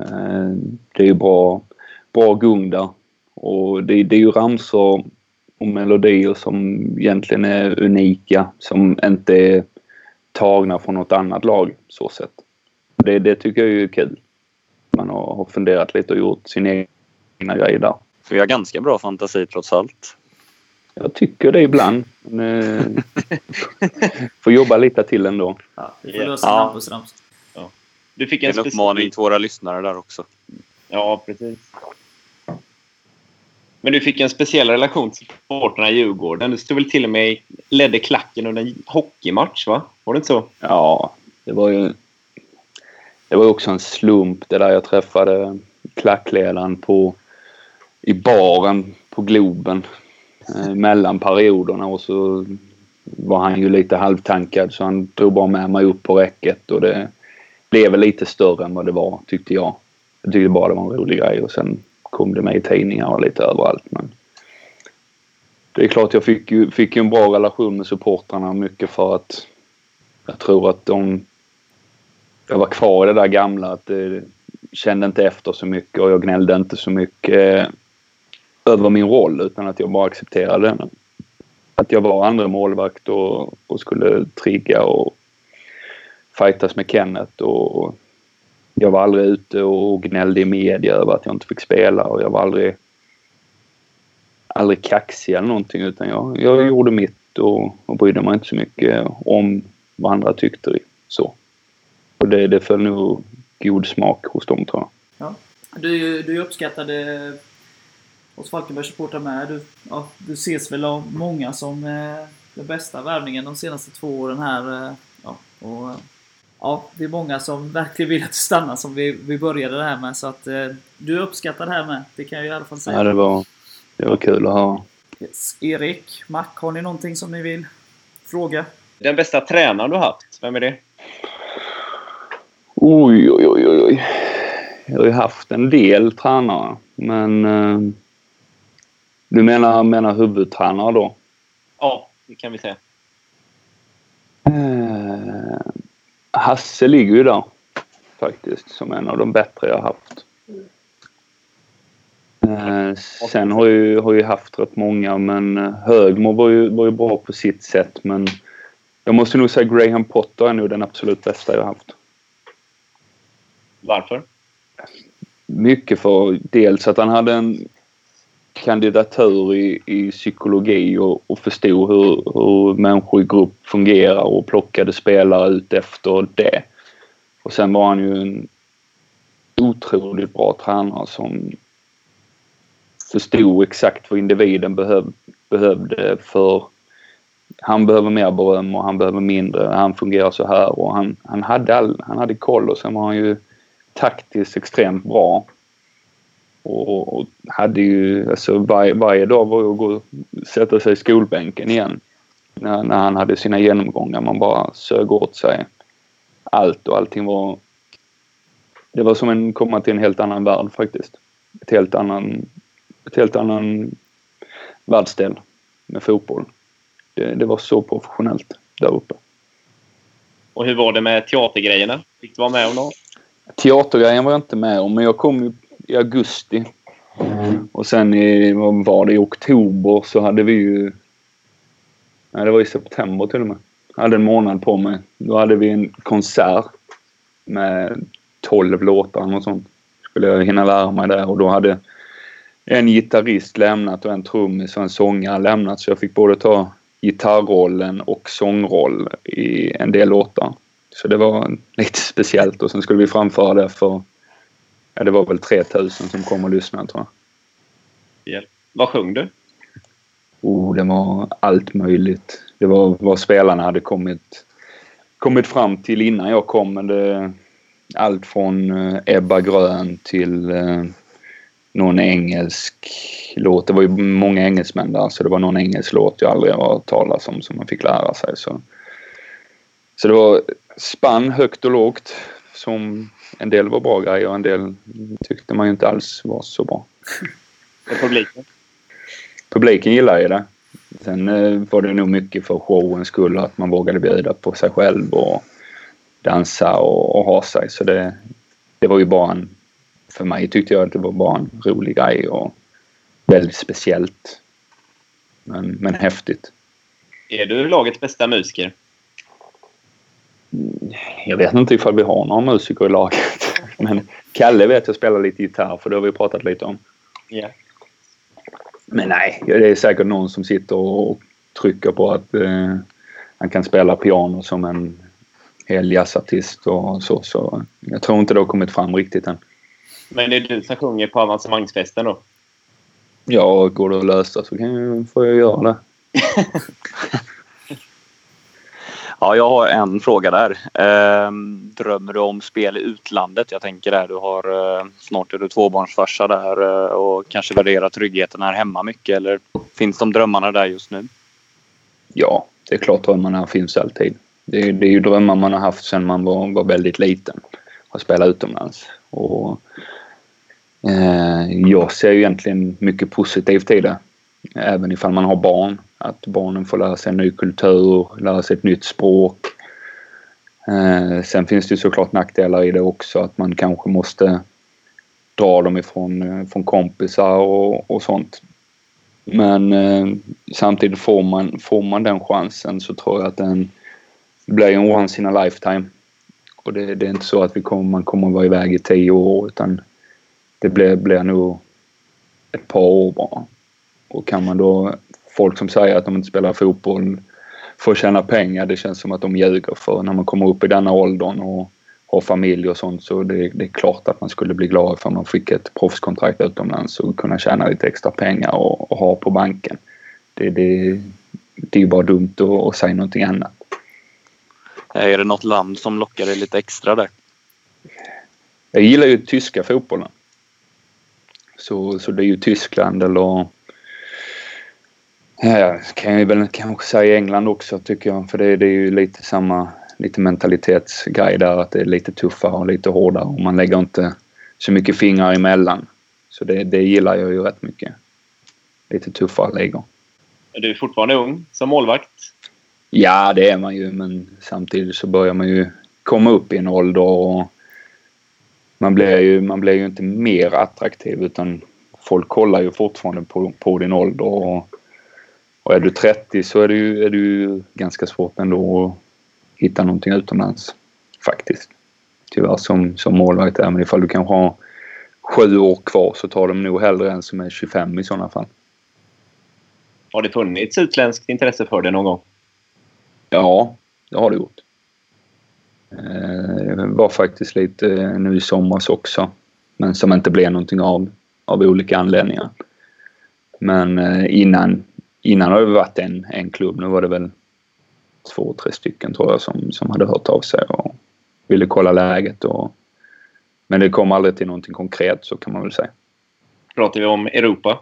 Eh, det är ju bra, bra gung där. Och det, det är ju ramsor och melodier som egentligen är unika. Som inte är tagna från något annat lag så sett. Det, det tycker jag är kul. Man har, har funderat lite och gjort sin egna grej där. Så vi har ganska bra fantasi trots allt. Jag tycker det ibland. Men, eh, får jobba lite till ändå. Ja, får Ja. lösa Ja. Du fick en, En uppmaning till våra lyssnare där också. Ja, precis. Men du fick en speciell relation till supportrarna i Djurgården. Du stod väl till och med ledde klacken under en hockeymatch, va? Var det inte så? Ja, det var ju... Det var också en slump det där jag träffade klackledaren på... I baren på Globen. Eh, mellan perioderna och så var han ju lite halvtankad så han drog bara med mig upp på räcket och det blev lite större än vad det var tyckte jag. Jag tyckte bara det var en rolig grej och sen kom det med i tidningar och lite överallt men det är klart jag fick ju, fick ju en bra relation med supportrarna mycket för att jag tror att de... Jag var kvar i det där gamla att det kände inte efter så mycket och jag gnällde inte så mycket eh, över min roll utan att jag bara accepterade den. Att jag var andra målvakt och, och skulle trigga och fightas med Kenneth och jag var aldrig ute och gnällde i media över att jag inte fick spela och jag var aldrig aldrig kaxig eller någonting utan jag, jag gjorde mitt och, och brydde mig inte så mycket om vad andra tyckte. Så. Och det, det föll nog god smak hos dem tror jag. Du, du är uppskattade hos Falkenbergs med. Du, ja, du ses väl av många som eh, den bästa värvningen de senaste två åren här. Eh, ja, och, eh, ja, det är många som verkligen vill att du stannar som vi, vi började det här med. Så att eh, du är uppskattad här med. Det kan jag i alla fall säga. Ja, det, var, det var kul att höra. Yes. Erik, Mac, har ni någonting som ni vill fråga? Den bästa tränaren du har haft, vem är det? Oj, oj, oj, oj, oj. Jag har ju haft en del tränare, men... Eh, du menar, menar huvudtränare då? Ja, det kan vi säga. Eh, Hasse ligger ju där faktiskt som en av de bättre jag har haft. Eh, sen har jag ju, har jag haft rätt många men eh, Högmo var ju, var ju bra på sitt sätt men jag måste nog säga Graham Potter är nog den absolut bästa jag haft. Varför? Mycket för dels att han hade en kandidatur i, i psykologi och, och förstod hur, hur människor i grupp fungerar och plockade spelare ut efter det. Och sen var han ju en otroligt bra tränare som förstod exakt vad individen behöv, behövde för han behöver mer beröm och han behöver mindre. Han fungerar så här och han, han, hade, all, han hade koll och sen var han ju taktiskt extremt bra. Och, och hade ju, alltså var, varje dag var ju att gå sätta sig i skolbänken igen. När, när han hade sina genomgångar. Man bara sög åt sig allt och allting var det var som att komma till en helt annan värld faktiskt. Ett helt annan, ett helt annan världsdel med fotboll. Det, det var så professionellt där uppe. Och hur var det med teatergrejerna? Fick du vara med om något? Teatergrejen var jag inte med om, men jag kom ju i augusti. Och sen i, vad var det, i oktober så hade vi ju... Nej, det var i september till och med. Jag hade en månad på mig. Då hade vi en konsert med 12 låtar och sånt. Skulle jag hinna lära mig där och då hade en gitarrist lämnat och en trummis och en sångare lämnat så jag fick både ta gitarrollen och sångroll i en del låtar. Så det var lite speciellt och sen skulle vi framföra det för, ja det var väl 3000 som kom och lyssnade tror jag. Yeah. Vad sjöng du? Oh, det var allt möjligt. Det var vad spelarna hade kommit, kommit fram till innan jag kom. Men det, allt från uh, Ebba Grön till uh, någon engelsk låt. Det var ju många engelsmän där så det var någon engelsk låt jag aldrig har hört talas om som man fick lära sig. Så, så det var spann högt och lågt. Som en del var bra grejer och en del tyckte man ju inte alls var så bra. Och publiken? Publiken gillar ju det. Sen eh, var det nog mycket för showens skull att man vågade bjuda på sig själv och dansa och, och ha sig. Så det, det var ju bara en... För mig tyckte jag att det var bara en rolig grej och väldigt speciellt. Men, men häftigt. Är du lagets bästa musiker? Jag vet inte ifall vi har några musiker i laget. Men Kalle vet jag spelar lite gitarr för det har vi pratat lite om. Yeah. Men nej, det är säkert någon som sitter och trycker på att eh, han kan spela piano som en hel jazzartist och så. Så jag tror inte det har kommit fram riktigt än. Men det är du som sjunger på avancemangsfesten då? Ja, går det att lösa så kan jag, får jag göra det. Ja, jag har en fråga där. Ehm, drömmer du om spel i utlandet? Jag tänker där du har eh, snart är du tvåbarnsfarsa där eh, och kanske värderar tryggheten här hemma mycket eller finns de drömmarna där just nu? Ja, det är klart drömmarna finns alltid. Det är, det är ju drömmar man har haft sedan man var, var väldigt liten. Att spela utomlands. Och, eh, jag ser ju egentligen mycket positivt i det. Även ifall man har barn. Att barnen får lära sig en ny kultur, lära sig ett nytt språk. Eh, sen finns det såklart nackdelar i det också att man kanske måste dra dem ifrån eh, från kompisar och, och sånt. Men eh, samtidigt får man, får man den chansen så tror jag att den blir en once in a lifetime. Och det, det är inte så att vi kommer, man kommer att vara iväg i tio år utan det blir, blir nog ett par år bara. Och kan man då, folk som säger att de inte spelar fotboll för att tjäna pengar, det känns som att de ljuger för när man kommer upp i denna åldern och har familj och sånt så det, det är klart att man skulle bli glad för man fick ett proffskontrakt utomlands och kunna tjäna lite extra pengar och, och ha på banken. Det, det, det är ju bara dumt att, att säga någonting annat. Är det något land som lockar dig lite extra där? Jag gillar ju tyska fotbollen. Så, så det är ju Tyskland eller Ja, kan jag väl kanske säga England också tycker jag. För det, det är ju lite samma lite mentalitetsgrej där. Att det är lite tuffare och lite hårdare och man lägger inte så mycket fingrar emellan. Så det, det gillar jag ju rätt mycket. Lite tuffare ligor. Är du fortfarande ung som målvakt? Ja, det är man ju. Men samtidigt så börjar man ju komma upp i en ålder och man blir ju, man blir ju inte mer attraktiv utan folk kollar ju fortfarande på, på din ålder. Och, och är du 30 så är det ju, är det ju ganska svårt ändå att hitta någonting utomlands. Faktiskt. Tyvärr som, som målvakt är. Men ifall du kanske har sju år kvar så tar de nog hellre en som är 25 i sådana fall. Har det funnits utländskt intresse för det någon gång? Ja, det har det gjort. Det var faktiskt lite nu i somras också. Men som inte blev någonting av, av olika anledningar. Men innan, innan har det varit en, en klubb. Nu var det väl två, tre stycken tror jag som, som hade hört av sig och ville kolla läget. Och, men det kom aldrig till någonting konkret så kan man väl säga. Pratar vi om Europa?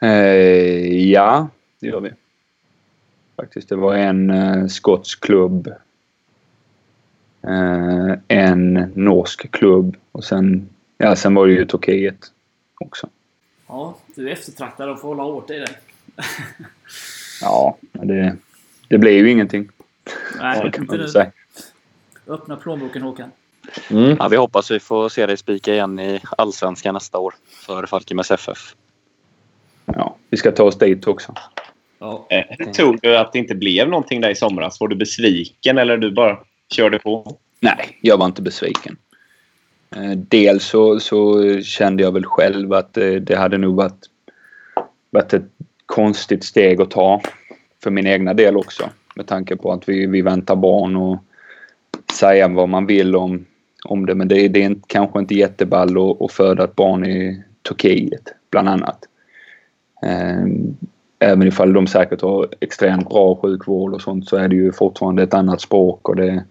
Eh, ja, det gör vi. Faktiskt, det var en eh, skotsk klubb Eh, en norsk klubb och sen, ja, sen var det ju Turkiet också. Ja, du är eftertraktad och får hålla hårt i det. Ja, det, det blev ju ingenting. Nej, så kan inte man nu. säga. Öppna plånboken Håkan. Mm. Ja, vi hoppas vi får se dig spika igen i Allsvenskan nästa år för Falkenbergs FF. Ja, vi ska ta oss dit också. Ja. Eh, Hur tog du att det inte blev någonting där i somras? Var du besviken eller du bara körde på? Nej, jag var inte besviken. Eh, Dels så, så kände jag väl själv att eh, det hade nog varit, varit ett konstigt steg att ta. För min egna del också. Med tanke på att vi, vi väntar barn och säga vad man vill om, om det. Men det, är- det är kanske inte jätteball att, att föda ett barn i Turkiet, bland annat. Ehm, även ifall de säkert har extremt bra sjukvård och sånt så är det ju fortfarande ett annat språk och det,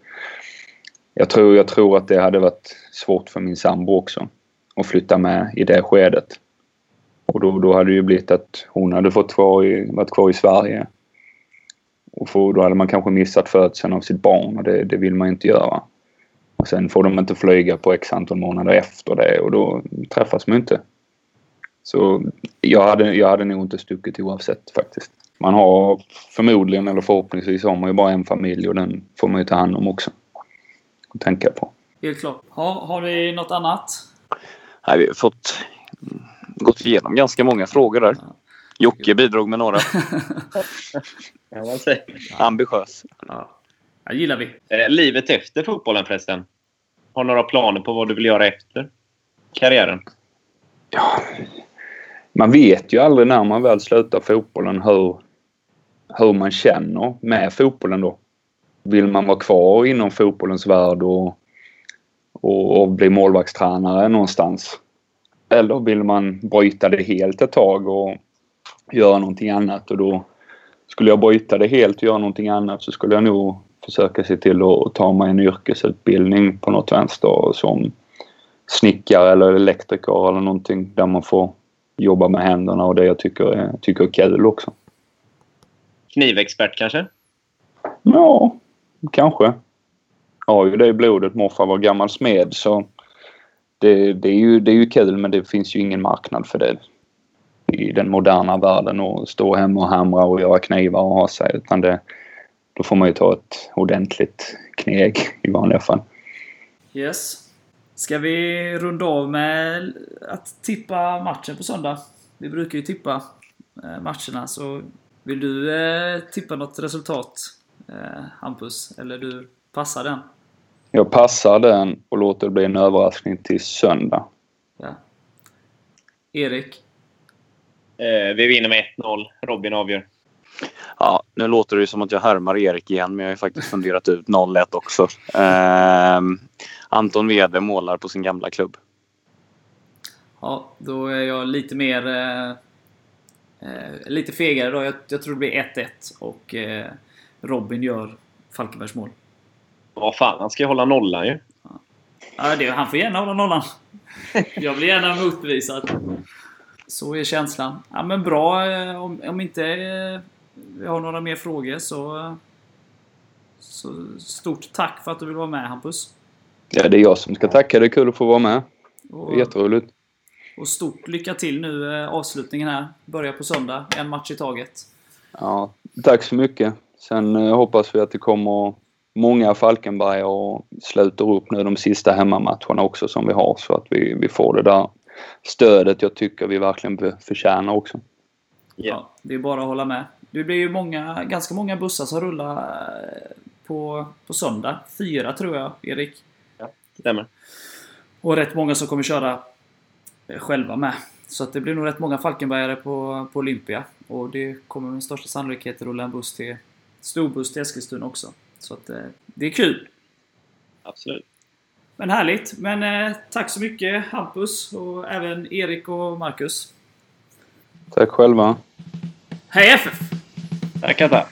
jag tror, jag tror att det hade varit svårt för min sambo också att flytta med i det skedet. Och då, då hade det ju blivit att hon hade fått kvar i, varit kvar i Sverige. Och för, då hade man kanske missat födseln av sitt barn och det, det vill man inte göra. Och sen får de inte flyga på x antal månader efter det och då träffas man inte. Så jag hade, jag hade nog inte stuckit oavsett faktiskt. Man har förmodligen eller förhoppningsvis har man ju bara en familj och den får man ju ta hand om också. Och tänka på. Helt klart. Ha, har vi något annat? Nej, vi har fått gått igenom ganska många frågor där. Jocke bidrog med några. Ambitiös. Ja. Det gillar vi. Eh, Livet efter fotbollen förresten. Har du några planer på vad du vill göra efter karriären? Ja, man vet ju aldrig när man väl slutar fotbollen hur, hur man känner med fotbollen då. Vill man vara kvar inom fotbollens värld och, och, och bli målvaktstränare någonstans? Eller vill man bryta det helt ett tag och göra någonting annat? Och då skulle jag bryta det helt och göra någonting annat så skulle jag nog försöka se till att ta mig en yrkesutbildning på något vänster som snickare eller elektriker eller någonting där man får jobba med händerna och det jag tycker är, tycker är kul också. Knivexpert kanske? Ja, kanske. Jag har ju det i blodet. Morfar var gammal smed så det, det, är ju, det är ju kul men det finns ju ingen marknad för det i den moderna världen och stå hemma och hamra och göra knivar och ha sig utan det, då får man ju ta ett ordentligt kneg i vanliga fall. Yes. Ska vi runda av med att tippa matchen på söndag? Vi brukar ju tippa eh, matcherna, så vill du eh, tippa något resultat, eh, Hampus? Eller du passar den? Jag passar den och låter det bli en överraskning till söndag. Ja. Erik? Eh, vi vinner med 1-0. Robin avgör. Ja, nu låter det som att jag härmar Erik igen, men jag har ju faktiskt funderat ut 0-1 också. Ehm, Anton Wede målar på sin gamla klubb. Ja, då är jag lite mer... Eh, eh, lite fegare då. Jag, jag tror det blir 1-1 och eh, Robin gör Falkenbergs mål. Vad fan, han ska ju hålla nollan ju. Ja, det, han får gärna hålla nollan. Jag blir gärna motbevisad. Så är känslan. Ja, men bra. eh, Om, om inte eh, vi har några mer frågor så... eh, Så stort tack för att du vill vara med Hampus. Ja, det är jag som ska tacka. Det är kul att få vara med. Det är Och, jätteroligt. och stort lycka till nu eh, avslutningen här. Börjar på söndag. En match i taget. Ja, tack så mycket. Sen eh, hoppas vi att det kommer många Falkenberg och sluter upp nu de sista hemmamatcherna också som vi har så att vi, vi får det där stödet jag tycker vi verkligen förtjänar också. Ja, det är bara att hålla med. Det blir ju många, ganska många bussar som rullar eh, på, på söndag. Fyra tror jag, Erik. Stämmer. Och rätt många som kommer köra eh, själva med. Så att det blir nog rätt många Falkenbergare på, på Olympia. Och det kommer med största sannolikhet rulla en buss till storbuss till Eskilstuna också. Så att eh, det är kul. Absolut. Men härligt. Men eh, tack så mycket Hampus och även Erik och Marcus. Tack själva. Hej FF! Tackar, tack.